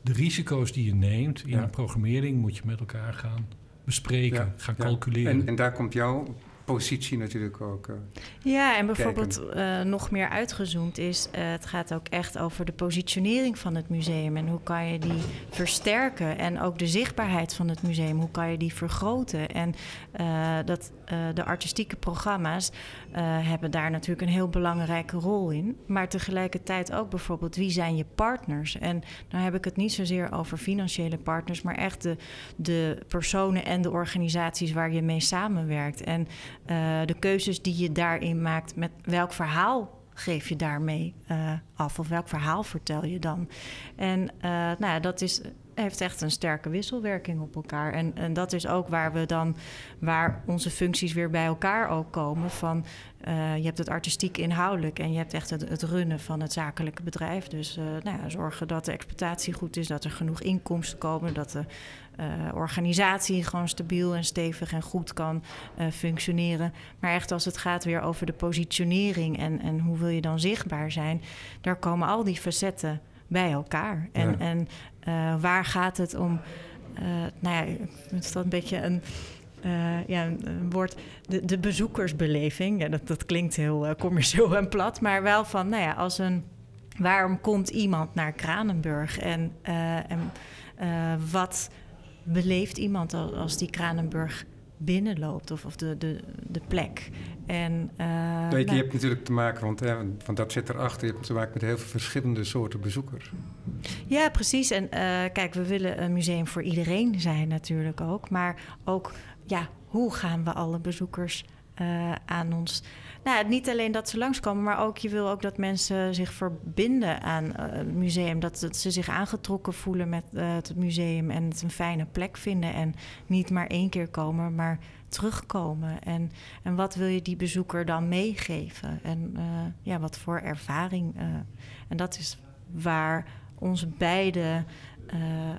de risico's die je neemt in ja. programmering moet je met elkaar gaan bespreken, gaan calculeren. En, en, daar komt jouw positie natuurlijk ook. Uh, ja, en bijvoorbeeld uh, nog meer uitgezoomd is, uh, het gaat ook echt over de positionering van het museum en hoe kan je die versterken en ook de zichtbaarheid van het museum, hoe kan je die vergroten en dat de artistieke programma's hebben daar natuurlijk een heel belangrijke rol in, maar tegelijkertijd ook bijvoorbeeld wie zijn je partners? En dan heb ik het niet zozeer over financiële partners, maar echt de, de personen en de organisaties waar je mee samenwerkt. En de keuzes die je daarin maakt, met welk verhaal geef je daarmee uh, af? Of welk verhaal vertel je dan? En uh, nou ja, dat is heeft echt een sterke wisselwerking op elkaar. En, en dat is ook waar we dan, waar onze functies weer bij elkaar ook komen. Van je hebt het artistiek inhoudelijk en je hebt echt het, het runnen van het zakelijke bedrijf. Dus nou ja, zorgen dat de exploitatie goed is, dat er genoeg inkomsten komen, dat de organisatie gewoon stabiel en stevig en goed kan functioneren. Maar echt als het gaat weer over de positionering en, en hoe wil je dan zichtbaar zijn, daar komen al die facetten bij elkaar. En, ja. en uh, waar gaat het om? Nou ja, het is dat een beetje een, uh, ja, een woord. De, de bezoekersbeleving. Ja, dat, dat klinkt heel commercieel en plat, maar wel van, nou ja, als een. Waarom komt iemand naar Kranenburg en, en wat beleeft iemand als, die Kranenburg binnenloopt of, of de, de, de plek. En, uh, je, je hebt natuurlijk te maken, want, hè, want dat zit erachter, je hebt te maken met heel veel verschillende soorten bezoekers. Ja, precies. En uh, kijk, we willen een museum voor iedereen zijn natuurlijk ook. Maar ook, ja, hoe gaan we alle bezoekers uh, aan ons nou, niet alleen dat ze langskomen, maar ook je wil ook dat mensen zich verbinden aan uh, het museum. Dat, ze zich aangetrokken voelen met uh, het museum en het een fijne plek vinden. En niet maar één keer komen, maar terugkomen. En, en wat wil je die bezoeker dan meegeven? En uh, ja, wat voor ervaring. en dat is waar onze beide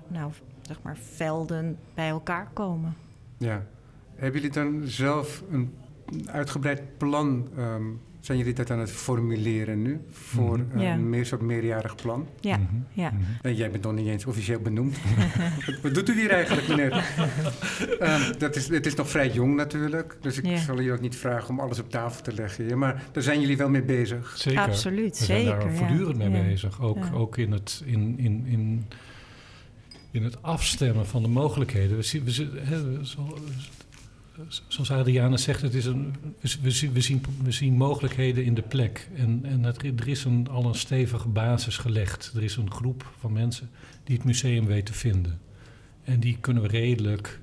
nou, zeg maar velden bij elkaar komen. Ja. Hebben jullie dan zelf een uitgebreid plan um, zijn jullie dat aan het formuleren nu voor mm -hmm. een ja. meer soort meerjarig plan? Ja, mm -hmm. ja. En jij bent nog niet eens officieel benoemd. Wat doet u hier eigenlijk, meneer? um, dat is, het is nog vrij jong natuurlijk, dus ik ja. zal je ook niet vragen om alles op tafel te leggen. Maar daar zijn jullie wel mee bezig. Zeker. Absoluut, We zeker. zijn daar voortdurend mee bezig. Ook, ook in het... In, in, in, in het afstemmen van de mogelijkheden. We zien, we, zo, zoals Adriana zegt, het is een, we, zien, we, zien, mogelijkheden in de plek. En, en er is een, al een stevige basis gelegd. Er is een groep van mensen die het museum weten te vinden. En die kunnen we redelijk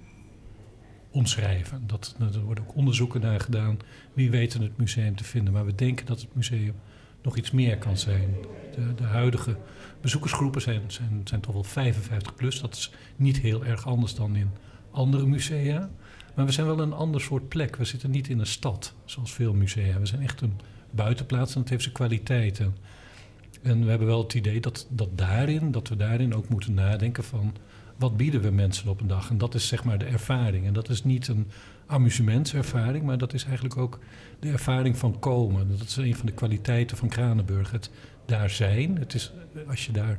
omschrijven. Dat, er worden ook onderzoeken naar gedaan. Wie weten het museum te vinden? Maar we denken dat het museum nog iets meer kan zijn. De, de huidige bezoekersgroepen zijn, zijn toch wel 55 plus. Dat is niet heel erg anders dan in andere musea. Maar we zijn wel een ander soort plek. We zitten niet in een stad, zoals veel musea. We zijn echt een buitenplaats en dat heeft zijn kwaliteiten. En we hebben wel het idee dat, dat, daarin, dat we daarin ook moeten nadenken van... wat bieden we mensen op een dag? En dat is zeg maar de ervaring. En dat is niet een amusementservaring, maar dat is eigenlijk ook de ervaring van komen. Dat is een van de kwaliteiten van Kranenburg. Het daar zijn. Het is, als je daar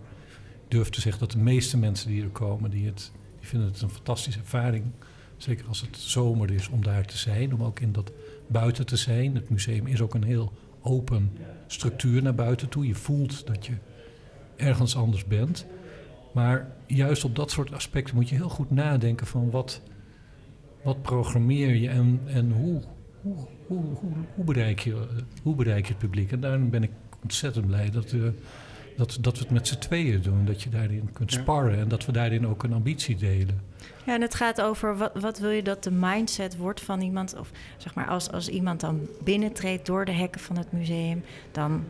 durft te zeggen dat de meeste mensen die er komen... die, het, die vinden het een fantastische ervaring Zeker als het zomer is om daar te zijn, om ook in dat buiten te zijn. Het museum is ook een heel open structuur naar buiten toe. Je voelt dat je ergens anders bent. Maar juist op dat soort aspecten moet je heel goed nadenken van wat, wat programmeer je en, en hoe, hoe, hoe, hoe, bereik je, hoe bereik je het publiek. En daarom ben ik ontzettend blij dat, uh, dat, dat we het met z'n tweeën doen. Dat je daarin kunt sparren en dat we daarin ook een ambitie delen. Ja, en het gaat over wat, wat wil je dat de mindset wordt van iemand. Of zeg maar, als, als iemand dan binnentreedt door de hekken van het museum, dan,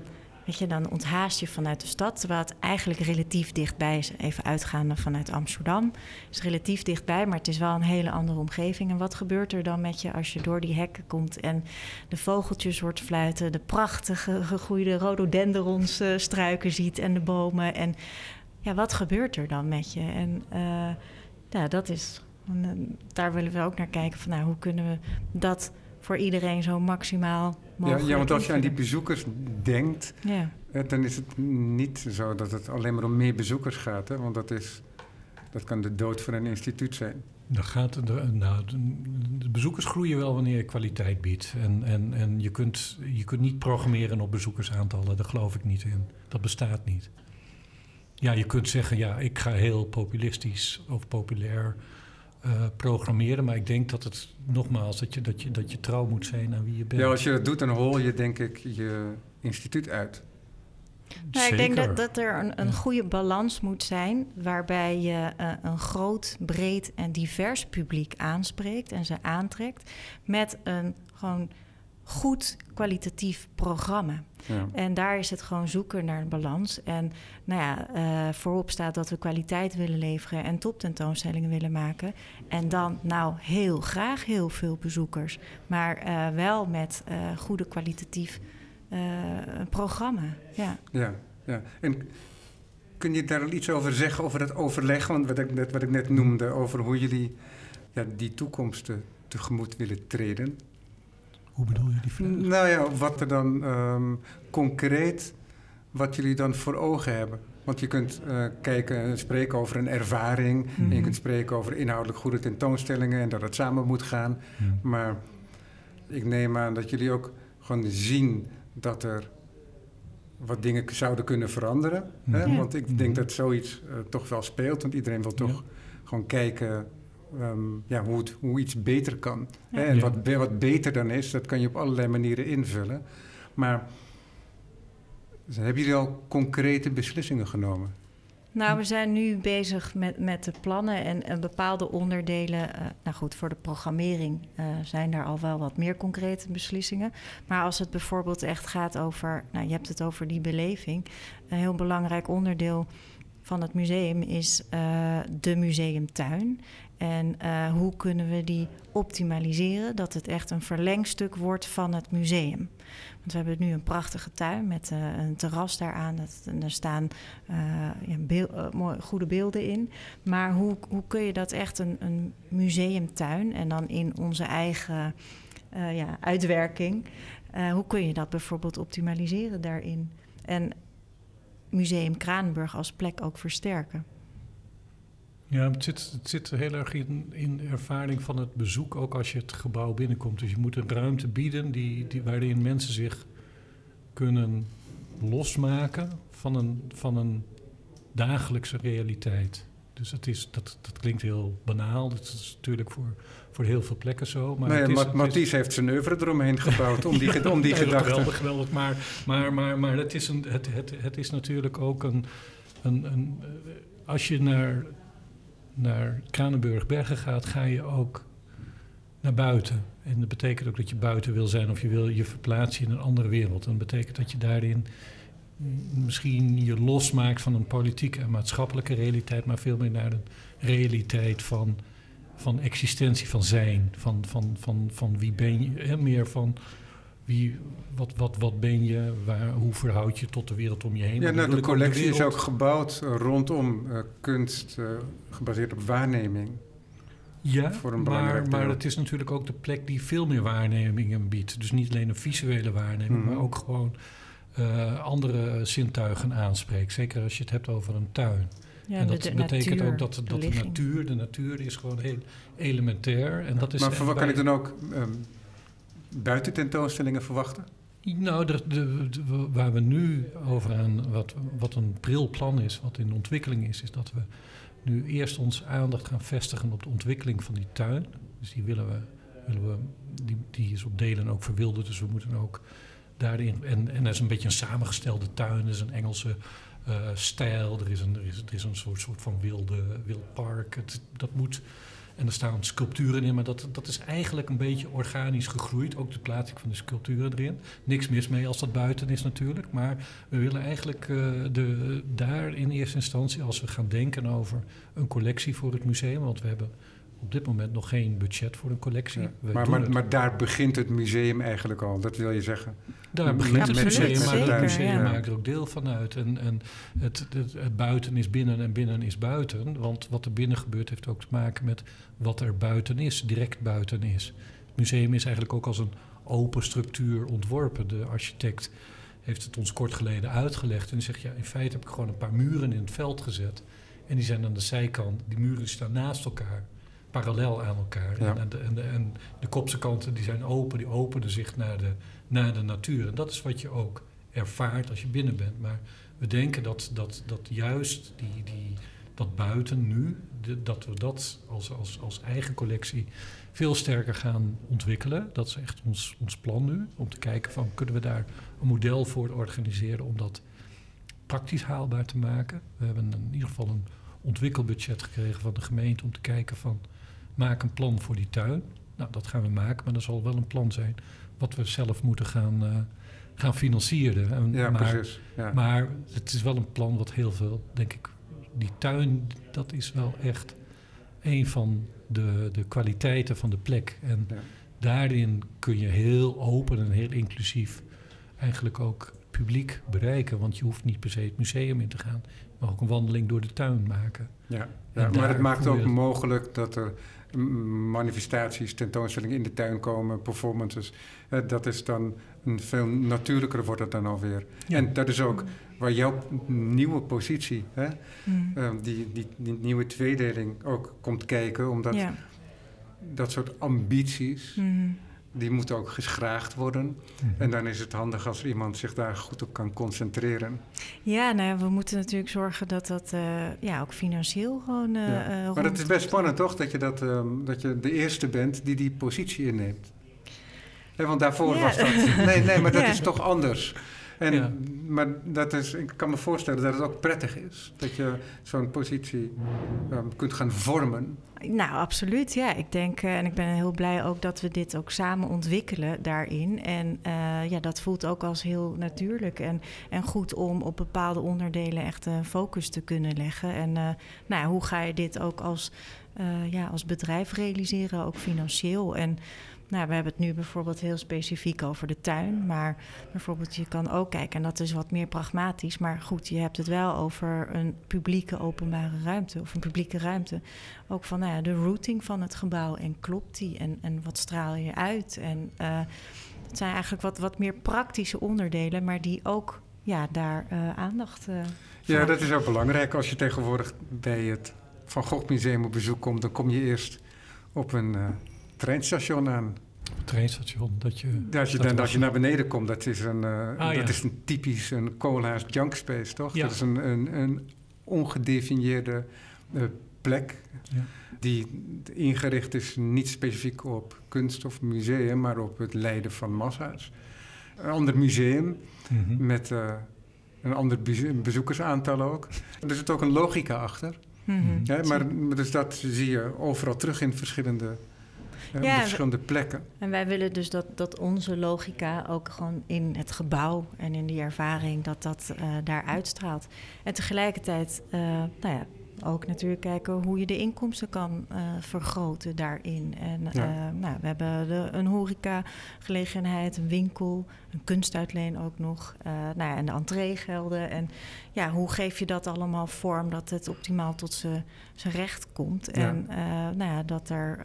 weet je, dan onthaast je vanuit de stad. Terwijl het eigenlijk relatief dichtbij is. Even uitgaande vanuit Amsterdam. Het is relatief dichtbij, maar het is wel een hele andere omgeving. En wat gebeurt er dan met je als je door die hekken komt en de vogeltjes hoort fluiten, de prachtige gegroeide rhododendrons uh, struiken ziet en de bomen. En ja, wat gebeurt er dan met je? En uh, ja, dat is. Daar willen we ook naar kijken van nou, hoe kunnen we dat voor iedereen zo maximaal mogelijk. Ja, ja want als je aan die bezoekers denkt, ja. dan is het niet zo dat het alleen maar om meer bezoekers gaat. Hè? Want dat, is, dat kan de dood van een instituut zijn. Dan gaat de, nou, de, de, bezoekers groeien wel wanneer je kwaliteit biedt. En, en, en je, kunt, je kunt niet programmeren op bezoekersaantallen, daar geloof ik niet in. Dat bestaat niet. Ja, je kunt zeggen, ja, ik ga heel populistisch of populair uh, programmeren. Maar ik denk dat het, nogmaals, dat je, dat, je, dat je trouw moet zijn aan wie je bent. Ja, als je dat doet, dan hol je denk ik je instituut uit. Nou, ik denk dat, dat er een, een goede balans moet zijn waarbij je uh, een groot, breed en divers publiek aanspreekt en ze aantrekt met een gewoon goed kwalitatief programma. Ja. En daar is het gewoon zoeken naar een balans. En nou ja, uh, voorop staat dat we kwaliteit willen leveren en toptentoonstellingen willen maken. En dan nou heel graag heel veel bezoekers, maar uh, wel met uh, goede kwalitatief programma. Ja. Ja, ja. En kun je daar iets over zeggen, over het overleg? Want wat ik net, wat ik net noemde, over hoe jullie ja, die toekomst tegemoet willen treden. Hoe bedoel je die vraag? Nou ja, wat er dan um, concreet, wat jullie dan voor ogen hebben. Want je kunt uh, kijken en spreken over een ervaring. Mm -hmm. En je kunt spreken over inhoudelijk goede tentoonstellingen en dat het samen moet gaan. Mm. Maar ik neem aan dat jullie ook gewoon zien dat er wat dingen zouden kunnen veranderen. Mm. Hè? Mhm. Want ik denk dat zoiets uh, toch wel speelt. Want iedereen wil toch ja. gewoon kijken Um, ja, hoe, het, hoe iets beter kan. Ja. En wat, wat beter dan is, dat kan je op allerlei manieren invullen. Maar hebben jullie al concrete beslissingen genomen? Nou, we zijn nu bezig met, met de plannen en, en bepaalde onderdelen. Uh, nou goed, voor de programmering uh, zijn daar al wel wat meer concrete beslissingen. Maar als het bijvoorbeeld echt gaat over, nou je hebt het over die beleving. Een heel belangrijk onderdeel van het museum is uh, de museumtuin. En uh, hoe kunnen we die optimaliseren, dat het echt een verlengstuk wordt van het museum. Want we hebben nu een prachtige tuin met uh, een terras daaraan. Dat, en er staan uh, ja, goede beelden in. Maar hoe, hoe kun je dat echt een, een museumtuin en dan in onze eigen ja, uitwerking, hoe kun je dat bijvoorbeeld optimaliseren daarin? En Museum Kranenburg als plek ook versterken. Ja, het zit, het zit heel erg in, in de ervaring van het bezoek, ook als je het gebouw binnenkomt. Dus je moet een ruimte bieden die, die, waarin mensen zich kunnen losmaken van een, van een dagelijkse realiteit. Dus het is, dat, dat klinkt heel banaal. Dat is natuurlijk voor, voor heel veel plekken zo. Maar nee, is, heeft zijn oeuvre eromheen gebouwd om die, ja, om die gedachte. Geweldig, geweldig. Maar, maar, maar, maar het, is een, het, het, het is natuurlijk ook een... een, een als je naar, naar Kranenburg-Bergen gaat, ga je ook naar buiten. En dat betekent ook dat je buiten wil zijn of je wil je verplaatsen in een andere wereld. En dat betekent dat je daarin misschien je losmaakt van een politieke en maatschappelijke realiteit, maar veel meer naar een realiteit van, van existentie, van zijn, van, van, van, van wie ben je, hè, meer van wie, wat, wat, wat ben je, waar, hoe verhoud je tot de wereld om je heen. Ja, nou, de collectie de is ook gebouwd rondom uh, kunst, uh, gebaseerd op waarneming. Ja, maar, maar het is natuurlijk ook de plek die veel meer waarnemingen biedt. Dus niet alleen een visuele waarneming, Mhm. maar ook gewoon uh, andere zintuigen aanspreekt. Zeker als je het hebt over een tuin. Ja, en dat de, de betekent natuur, ook dat, de dat de natuur, de natuur is gewoon heel elementair. En dat is maar voor wat kan ik dan ook um, buiten tentoonstellingen verwachten? Nou, de, waar we nu over aan, wat, wat een pril plan is, wat in ontwikkeling is, is dat we nu eerst onze aandacht gaan vestigen op de ontwikkeling van die tuin. Dus die willen we, willen we die, die is op delen ook verwilderd, dus we moeten ook daarin. En, en is een beetje een samengestelde tuin, er is een Engelse eh, stijl, er is een, er is, er is een soort, soort van wilde, wild park. Dat moet. En er staan sculpturen in, maar dat, dat is eigenlijk een beetje organisch gegroeid. Ook de plaatsing van de sculpturen erin. Niks mis mee als dat buiten is natuurlijk. Maar we willen eigenlijk eh, de, daar in eerste instantie, als we gaan denken over een collectie voor het museum. Want we hebben op dit moment nog geen budget voor een collectie. Ja. Maar, maar, maar daar begint het museum eigenlijk al, dat wil je zeggen. Daar begint het museum, maar het museum ja. maakt er ook deel van uit. En, en het, het, het buiten is binnen en binnen is buiten. Want wat er binnen gebeurt heeft ook te maken met wat er buiten is, direct buiten is. Het museum is eigenlijk ook als een open structuur ontworpen. De architect heeft het ons kort geleden uitgelegd. En die zegt, ja, in feite heb ik gewoon een paar muren in het veld gezet. En die zijn aan de zijkant, die muren staan naast elkaar, parallel aan elkaar. Ja. En, de, en, de, en de kopse kanten die zijn open, die openen zich naar de, naar de natuur. En dat is wat je ook ervaart als je binnen bent. Maar we denken dat, dat, dat juist die, die, dat buiten nu, de- dat we dat als, als, als eigen collectie veel sterker gaan ontwikkelen. Dat is echt ons, ons plan nu. Om te kijken van kunnen we daar een model voor organiseren om dat praktisch haalbaar te maken. We hebben in ieder geval een ontwikkelbudget gekregen van de gemeente om te kijken van maak een plan voor die tuin. Nou, dat gaan we maken, maar er zal wel een plan zijn wat we zelf moeten gaan, uh, gaan financieren. En, ja, maar, precies. Ja. Maar het is wel een plan wat heel veel, denk ik, die tuin, dat is wel echt een van de, de kwaliteiten van de plek. En ja. daarin kun je heel open en heel inclusief eigenlijk ook publiek bereiken. Want je hoeft niet per se het museum in te gaan, maar ook een wandeling door de tuin maken. Ja, ja maar het maakt ook mogelijk dat er manifestaties, tentoonstellingen in de tuin komen, performances. dat is dan een veel natuurlijker wordt het dan alweer. En dat is ook waar jouw nieuwe positie, hè, mm. die, die, die, nieuwe tweedeling ook komt kijken, omdat dat soort ambities. Mm die moeten ook geschraagd worden. Mhm. En dan is het handig als iemand zich daar goed op kan concentreren. Ja, nou ja, we moeten natuurlijk zorgen dat dat uh, ja, ook financieel gewoon. Uh, ja. Uh, maar het is best spannend, toch? Dat je, dat, um, dat je de eerste bent die die positie inneemt. Nee, want daarvoor ja. was dat. Nee, nee, maar dat is toch anders. En, ja. Maar dat is, ik kan me voorstellen dat het ook prettig is. Dat je zo'n positie um, kunt gaan vormen. Nou, absoluut. Ja, ik denk uh, en ik ben heel blij ook dat we dit ook samen ontwikkelen daarin. En uh, ja, dat voelt ook als heel natuurlijk en, en goed om op bepaalde onderdelen echt een focus te kunnen leggen. En uh, nou, hoe ga je dit ook als, ja, als bedrijf realiseren, ook financieel? En nou, we hebben het nu bijvoorbeeld heel specifiek over de tuin. Maar bijvoorbeeld, je kan ook kijken, en dat is wat meer pragmatisch. Maar goed, je hebt het wel over een publieke openbare ruimte of een publieke ruimte. Ook van nou ja, de routing van het gebouw. En klopt die? En, en wat straal je uit? En uh, het zijn eigenlijk wat, wat meer praktische onderdelen, maar die ook ja, daar uh, aandacht. Uh, ja, dat is ook belangrijk. Als je tegenwoordig bij het Van Gogh Museum op bezoek komt, dan kom je eerst op een treinstation aan. Treinstation, dat je... als je, dat dan, als je naar beneden komt, dat is een, uh, ah, dat ja. is een typisch een koolhaas junk space, toch? Ja. Dat is een, een, een ongedefinieerde uh, plek ja. die ingericht is niet specifiek op kunst of museum, maar op het leiden van massa's. Een ander museum mm -hmm. met uh, een ander bezoekersaantal ook. Er zit ook een logica achter. Mm -hmm. ja, maar dus dat zie je overal terug in verschillende ja, op verschillende plekken. En wij willen dus dat, dat onze logica ook gewoon in het gebouw en in die ervaring, dat dat uh, daar uitstraalt. En tegelijkertijd, uh, nou ja, ook natuurlijk kijken hoe je de inkomsten kan uh, vergroten daarin. En ja. nou, we hebben de, een horecagelegenheid, een winkel, een kunstuitleen ook nog. nou ja, en de entreegelden. En ja, hoe geef je dat allemaal vorm dat het optimaal tot zijn recht komt? Ja. En nou ja, dat er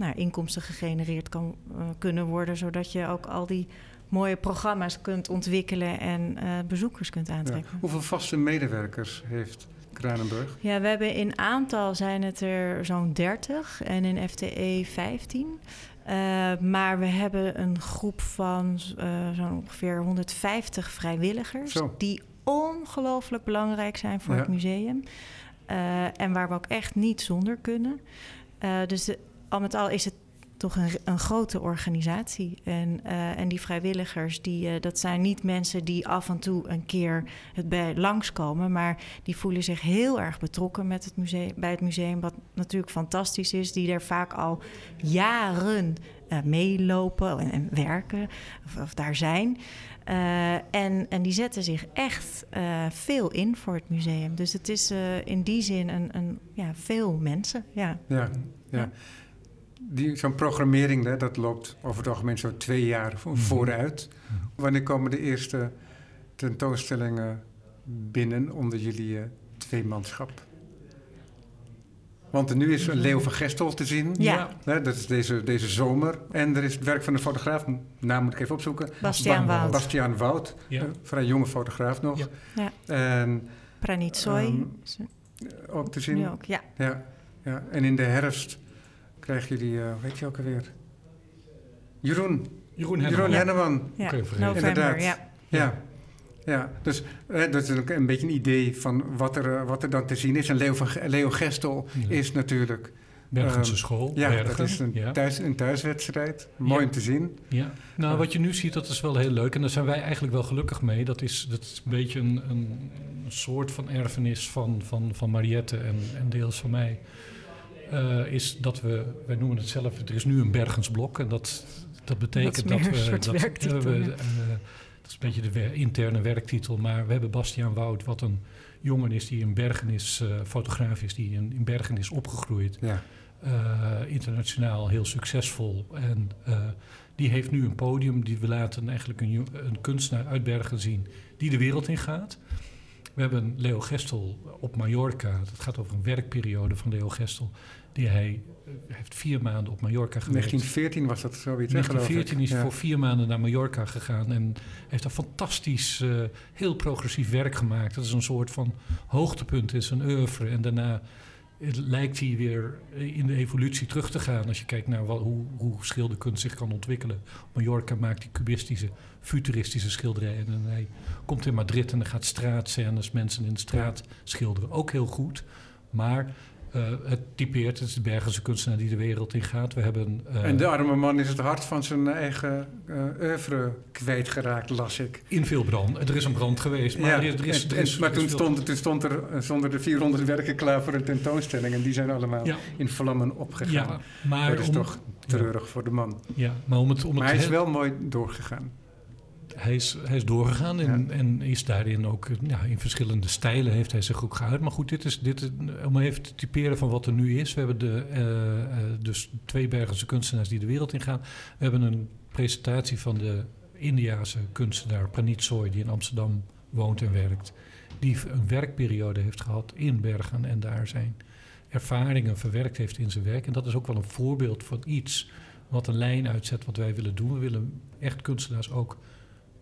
nou, inkomsten gegenereerd kan uh, kunnen worden, zodat je ook al die mooie programma's kunt ontwikkelen en uh, bezoekers kunt aantrekken. Ja. Hoeveel vaste medewerkers heeft Kranenburg? Ja, we hebben in aantal zijn het er zo'n 30 en in FTE 15. Uh, maar we hebben een groep van zo'n ongeveer 150 vrijwilligers Zo. die ongelooflijk belangrijk zijn voor ja. het museum. en waar we ook echt niet zonder kunnen. dus de, al met al is het toch een, een grote organisatie. En, uh, en die vrijwilligers, die, uh, dat zijn niet mensen die af en toe een keer het bij langskomen, maar die voelen zich heel erg betrokken met het museum, bij het museum, wat natuurlijk fantastisch is, die er vaak al jaren uh, meelopen en, en, werken, of, of daar zijn. en, en die zetten zich echt veel in voor het museum. Dus het is in die zin een, een, ja, veel mensen. Ja. ja, ja. Ja zo'n programmering, hè, dat loopt over het algemeen zo twee jaar mhm. vooruit. Mhm. Wanneer komen de eerste tentoonstellingen binnen onder jullie uh, tweemanschap? Want er nu is Leo van Gestel te zien. Ja. Hè, dat is deze, deze zomer. En er is het werk van een fotograaf, naam moet ik even opzoeken. Bastiaan ba Wout. Bastiaan Wout, ja. een vrij jonge fotograaf nog. Ja. En, Pranit Soy. Um, ook te zien. Nu ook, ja. ja. ja. En in de herfst krijgen jullie, uh, weet je welke weer? Jeroen. Jeroen Henneman. Jeroen Henneman. Ja, november, Inderdaad. ja. Ja. Ja, dus dat is ook een beetje een idee van wat er, uh, wat er dan te zien is. En Leo, van, Leo Gestel ja. is natuurlijk... Bergense um, school. Ja, Bergen. dat is een, ja. thuis, een thuiswedstrijd. Mooi om te zien. Ja, nou wat je nu ziet, dat is wel heel leuk. En daar zijn wij eigenlijk wel gelukkig mee. Dat is, dat is een beetje een, een soort van erfenis van, van, van Mariette en, en deels van mij. Eh, is dat we, wij noemen het zelf, er is nu een Bergensblok. En dat, dat betekent dat, we... Soort dat, werktitel, we, ja. eh, dat is een beetje de wer- interne werktitel. Maar we hebben Bastiaan Wout, wat een jongen is die in Bergen is, eh, fotograaf is, die in, in Bergen is opgegroeid. Ja. eh, internationaal heel succesvol. En eh, die heeft nu een podium. Die we laten eigenlijk een, een kunstenaar uit Bergen zien die de wereld in gaat. We hebben Leo Gestel op Mallorca. Het gaat over een werkperiode van Leo Gestel. Die hij eh, heeft vier maanden op Mallorca gewerkt. 1914 was dat zoiets, hè, geloof ik. 1914 is Ja. voor vier maanden naar Mallorca gegaan en heeft daar fantastisch, eh, heel progressief werk gemaakt. Dat is een soort van hoogtepunt in zijn oeuvre. En daarna eh, lijkt hij weer in de evolutie terug te gaan. Als je kijkt naar wat, hoe, hoe schilderkunst zich kan ontwikkelen. Mallorca maakt die cubistische, futuristische schilderijen. En hij komt in Madrid en dan gaat straatscènes, mensen in de straat schilderen. Ook heel goed. Maar eh, het typeert, het is de Bergense kunstenaar die de wereld in gaat. We hebben... eh, En de arme man is het hart van zijn eigen eh oeuvre kwijtgeraakt, las ik. In veel brand. Er is een brand geweest, maar Ja, er is, is, en- en- is- maar toen stond, toen stond er zonder de 400 werken klaar voor een tentoonstelling. En die zijn allemaal Ja, in vlammen opgegaan. ja, maar, dat is om, toch treurig voor de man. ja, maar om het, om Maar het hij is wel mooi doorgegaan. Hij is, hij is doorgegaan en, Ja. en is daarin ook ja, in verschillende stijlen heeft hij zich ook geuit. Maar goed, dit is, dit om even te typeren van wat er nu is. We hebben de, eh, eh, dus twee Bergense kunstenaars die de wereld ingaan. We hebben een presentatie van de Indiase kunstenaar Praneet Soy, die in Amsterdam woont en werkt. Die een werkperiode heeft gehad in Bergen en daar zijn ervaringen verwerkt heeft in zijn werk. En dat is ook wel een voorbeeld van iets wat een lijn uitzet wat wij willen doen. We willen echt kunstenaars ook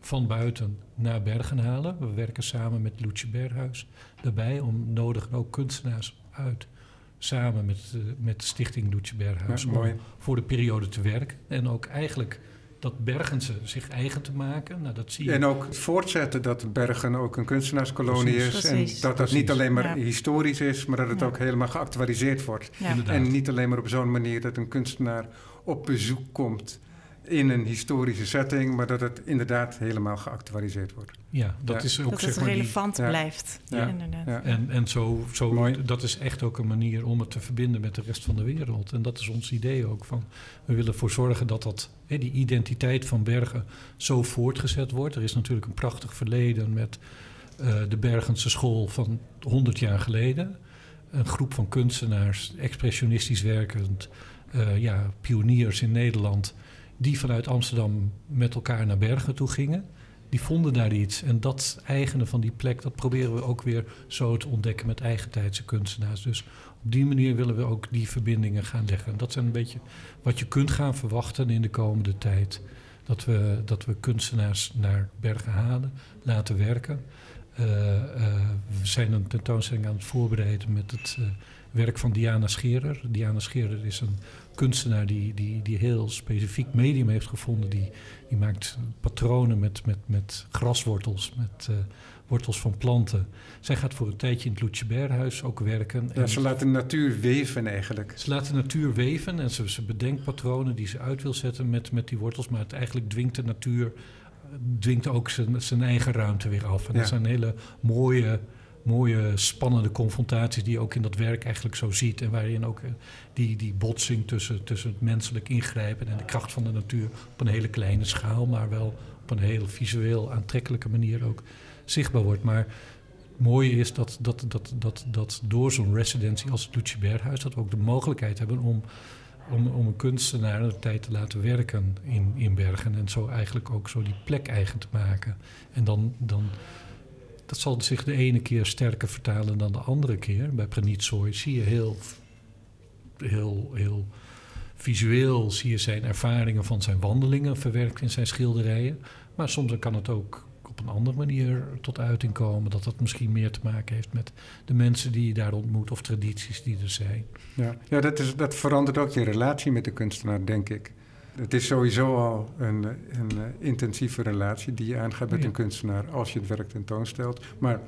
van buiten naar Bergen halen. We werken samen met Loetje Berghuis daarbij om nodig ook kunstenaars uit samen met, eh, met de stichting Loetje Berghuis Ja, om mooi. voor de periode te werken. En ook eigenlijk dat Bergense zich eigen te maken. Nou, dat zie je. En ook voortzetten dat Bergen ook een kunstenaarskolonie Precies. is. Precies. En dat dat Precies. niet alleen maar Ja. historisch is, maar dat het Ja. ook helemaal geactualiseerd wordt. En niet alleen maar op zo'n manier dat een kunstenaar op bezoek komt in een historische setting, maar dat het inderdaad helemaal geactualiseerd wordt. ja, dat Ja. is ook Dat zeg het maar relevant blijft. Ja. Ja, inderdaad. Ja. En, en zo, zo Mooi. dat is echt ook een manier om het te verbinden met de rest van de wereld. En dat is ons idee ook. Van, we willen ervoor zorgen dat, dat hè, die identiteit van Bergen zo voortgezet wordt. Er is natuurlijk een prachtig verleden met eh, de Bergense school van 100 jaar geleden. Een groep van kunstenaars, expressionistisch werkend, eh, ja, pioniers in Nederland, die vanuit Amsterdam met elkaar naar Bergen toe gingen. Die vonden daar iets. En dat eigene van die plek, dat proberen we ook weer zo te ontdekken met eigentijdse kunstenaars. Dus op die manier willen we ook die verbindingen gaan leggen. Dat zijn een beetje wat je kunt gaan verwachten in de komende tijd. Dat we, dat we kunstenaars naar Bergen halen, laten werken. Eh, eh, we zijn een tentoonstelling aan het voorbereiden met het eh, werk van Diana Scherer. Diana Scherer is een kunstenaar die, die, die heel specifiek medium heeft gevonden. Die, die maakt patronen met, met, met graswortels, met eh, wortels van planten. Zij gaat voor een tijdje in het Loetje Berghuis ook werken. Ja, En ze laten de natuur weven eigenlijk. ze laat de natuur weven en ze, ze bedenkt patronen die ze uit wil zetten met, met die wortels. Maar het eigenlijk dwingt de natuur, eh, dwingt ook zijn, zijn eigen ruimte weer af. En Ja. dat zijn hele mooie, mooie, spannende confrontaties die je ook in dat werk eigenlijk zo ziet. En waarin ook eh, die, die botsing tussen, tussen het menselijk ingrijpen en de kracht van de natuur op een hele kleine schaal, maar wel op een heel visueel aantrekkelijke manier ook zichtbaar wordt. Maar het mooie is dat, dat, dat, dat, dat door zo'n residentie als het Lucie Berghuis... dat we ook de mogelijkheid hebben om, om, om een kunstenaar een tijd te laten werken in, in Bergen... en zo eigenlijk ook zo die plek eigen te maken. En dan, dan, dat zal zich de ene keer sterker vertalen dan de andere keer. Bij Praniet Soy zie je heel, heel, heel visueel... zie je zijn ervaringen van zijn wandelingen verwerkt in zijn schilderijen... Maar soms kan het ook op een andere manier tot uiting komen. Dat dat misschien meer te maken heeft met de mensen die je daar ontmoet of tradities die er zijn. Ja, ja dat, is, dat verandert ook je relatie met de kunstenaar, denk ik. Het is sowieso al een, een eh, intensieve relatie die je aangaat met Ja. een kunstenaar als je het werk tentoonstelt. Maar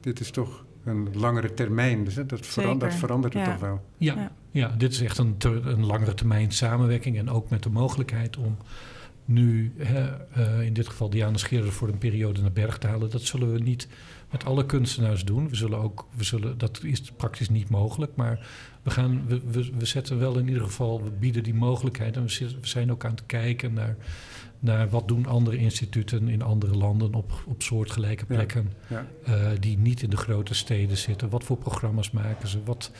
dit is toch een langere termijn, dus dat, verandert, dat verandert het ja. toch wel. Ja, ja. Ja. dit is echt een, te- een langere termijn samenwerking. En ook met de mogelijkheid om nu, hè, eh, in dit geval Diana Scherer voor een periode naar Berg te halen. Dat zullen we niet. Met alle kunstenaars doen. We zullen ook, we zullen, dat is praktisch niet mogelijk, maar we, gaan, we, we, we zetten wel in ieder geval, we bieden die mogelijkheid. En we, zijn ook aan het kijken naar, naar wat doen andere instituten in andere landen op, op soortgelijke plekken. Ja. eh, die niet in de grote steden zitten. Wat voor programma's maken ze? Wat,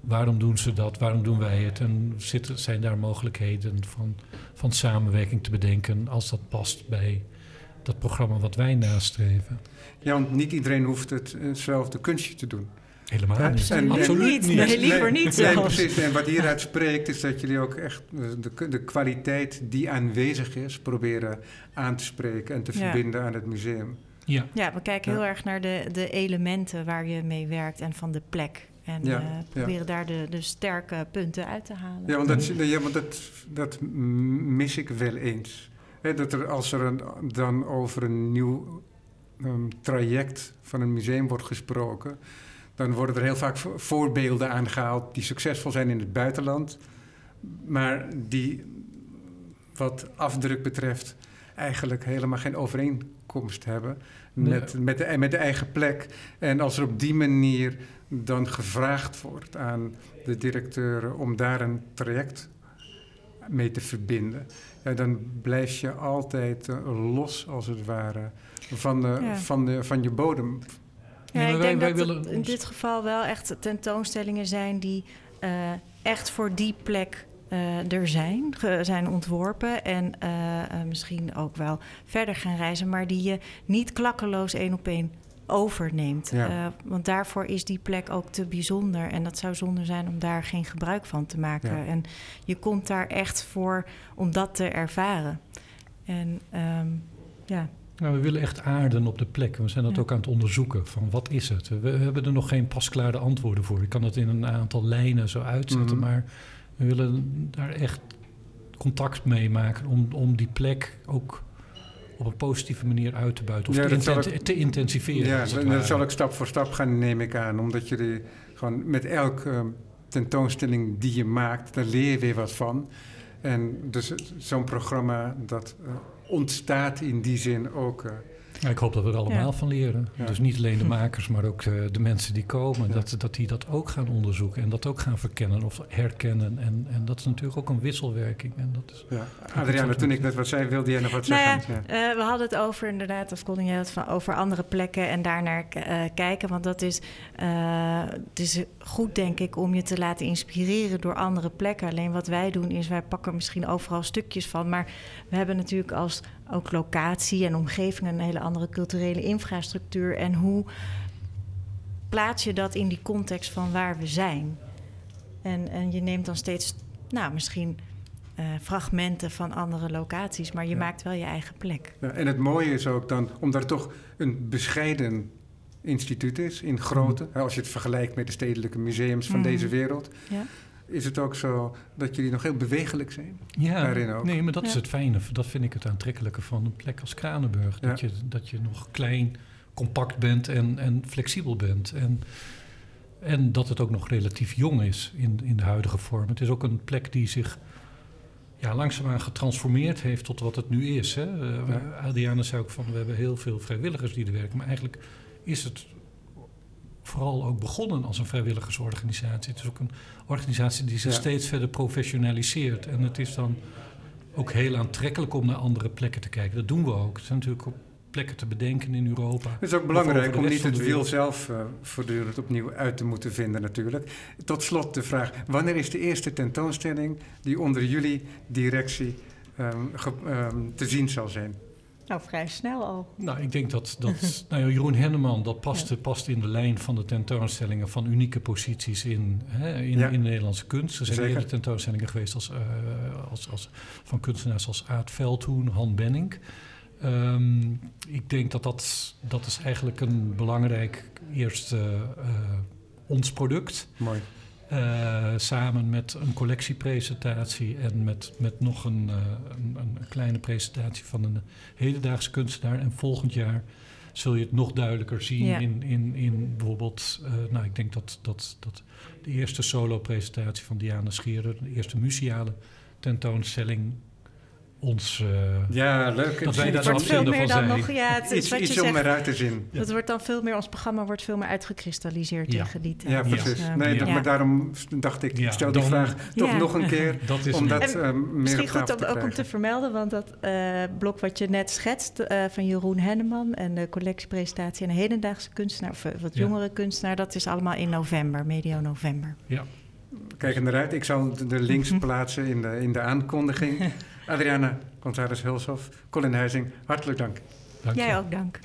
waarom doen ze dat? Waarom doen wij het? En zitten, zijn daar mogelijkheden van, van samenwerking te bedenken als dat past bij dat programma wat wij nastreven? ja, want niet iedereen hoeft het, eh, hetzelfde kunstje te doen. Helemaal Ja, niet. en- Absoluut niet. Nee, liever niet Nee, zelfs. precies. En wat hieruit spreekt is dat jullie ook echt eh, de, de kwaliteit die aanwezig is proberen aan te spreken en te Ja. verbinden aan het museum. Ja, Ja, we kijken Ja. heel erg naar de, de elementen waar je mee werkt en van de plek. En Ja, eh, ja. proberen daar de, de sterke punten uit te halen. Ja, want dat, ja, want dat, dat mis ik wel eens. Dat er, als er een, dan over een nieuw ehm, traject van een museum wordt gesproken, dan worden er heel vaak vo- voorbeelden aangehaald die succesvol zijn in het buitenland, maar die wat afdruk betreft eigenlijk helemaal geen overeenkomst hebben met, met, de, met de eigen plek. En als er op die manier dan gevraagd wordt aan de directeuren om daar een traject mee te verbinden, ja, dan blijf je altijd eh, los, als het ware, van, de, Ja. van, de, van je bodem. Ja, ik wij- denk wij dat in ons- dit geval wel echt tentoonstellingen zijn die eh, echt voor die plek eh, er zijn, ge- zijn ontworpen. En eh, eh, misschien ook wel verder gaan reizen, maar die je niet klakkeloos één op één overneemt. Ja. Eh, want daarvoor is die plek ook te bijzonder. En dat zou zonde zijn om daar geen gebruik van te maken. Ja. En je komt daar echt voor om dat te ervaren. En ehm, ja, Nou, we willen echt aarden op de plek. We zijn dat Ja. ook aan het onderzoeken. Van wat is het? We hebben er nog geen pasklare antwoorden voor. Ik kan het in een aantal lijnen zo uitzetten. Mhm. Maar we willen daar echt contact mee maken om, om die plek ook op een positieve manier uit te buiten. Of Ja, te, inten- intensiveren. Ja, dat ware. zal ik stap voor stap gaan, neem ik aan. Omdat jullie gewoon met elke eh, tentoonstelling die je maakt, daar leer je weer wat van. En dus zo'n programma dat eh, ontstaat in die zin ook. eh, Ja, ik hoop dat we er allemaal Ja. van leren. Ja. Dus niet alleen de makers, maar ook de, de mensen die komen. Ja. Dat, dat die dat ook gaan onderzoeken en dat ook gaan verkennen of herkennen. En, en dat is natuurlijk ook een wisselwerking. En dat is, ja. Adriana, toen ik net wat zei, wilde jij nog wat Nou zeggen? ja, eh, we hadden het over inderdaad, of Colin jij had van over andere plekken en daarnaar eh, kijken. Want dat is, eh, het is goed, denk ik, om je te laten inspireren door andere plekken. Alleen wat wij doen is, wij pakken misschien overal stukjes van. Maar we hebben natuurlijk als ook locatie en omgeving een hele andere culturele infrastructuur. En hoe plaats je dat in die context van waar we zijn? En, en je neemt dan steeds, nou, misschien eh, fragmenten van andere locaties, maar je Ja. maakt wel je eigen plek. Ja, en het mooie is ook dan, omdat het toch een bescheiden instituut is in grootte, hè, als je het vergelijkt met de stedelijke museums van Mhm. deze wereld, Ja. Is het ook zo dat jullie nog heel bewegelijk zijn. Ja, Daarin ook. nee, maar dat is het fijne. Dat vind ik het aantrekkelijke van een plek als Kranenburg. Dat, Ja. je, dat je nog klein, compact bent en, en flexibel bent. En, en dat het ook nog relatief jong is in, in de huidige vorm. Het is ook een plek die zich ja, langzaamaan getransformeerd heeft tot wat het nu is. Hè. Eh, Ja. Adriana zei ook van, we hebben heel veel vrijwilligers die er werken. Maar eigenlijk is het vooral ook begonnen als een vrijwilligersorganisatie. Het is ook een organisatie die zich Ja. steeds verder professionaliseert. En het is dan ook heel aantrekkelijk om naar andere plekken te kijken. Dat doen we ook. Er zijn natuurlijk ook plekken te bedenken in Europa. Het is ook belangrijk om niet het wiel zelf eh, voortdurend opnieuw uit te moeten vinden natuurlijk. Tot slot de vraag, wanneer is de eerste tentoonstelling die onder jullie directie ehm, ge- ehm, te zien zal zijn? Nou, vrij snel al. Nou, ik denk dat, dat nou ja, Jeroen Henneman, dat past, past in de lijn van de tentoonstellingen van unieke posities in, hè, in, Ja. in de Nederlandse kunst. Er zijn Zeker. eerder tentoonstellingen geweest als, eh, als, als, van kunstenaars als Aad Veldhoen, Han Benning. Ehm, ik denk dat, dat dat is eigenlijk een belangrijk eerste eh, ons product. Mooi. Eh, samen met een collectiepresentatie en met, met nog een, eh, een, een kleine presentatie van een hedendaagse kunstenaar. En volgend jaar zul je het nog duidelijker zien Ja. in, in, in bijvoorbeeld, eh, nou ik denk dat, dat, dat de eerste solo-presentatie van Diana Scherer, de eerste museale tentoonstelling, ons... eh, Ja, leuk. Dat wij daar zo veel meer van dan zijn. nog... Ja, het is iets iets om eruit te zien. Ja. Dat wordt dan veel meer, ons programma wordt veel meer uitgekristalliseerd Ja. tegen die tijd. Ja, Ja. precies. Dus, eh, Nee, dat- ja. maar daarom dacht ik, Ja, ik stel die vraag toch Ja. nog een keer. dat is om dat En eh, meer Misschien goed om te ook om te vermelden, want dat eh, blok wat je net schetst eh, van Jeroen Henneman en de collectiepresentatie en de hedendaagse kunstenaar, of wat Ja. jongere kunstenaar, dat is allemaal in november, medio november. Kijk er naar uit. Ik zal de- links plaatsen in de, in de aankondiging. Adriana González Hulshoff, Colin Huizing, hartelijk dank. Dank. Jij ook, dank.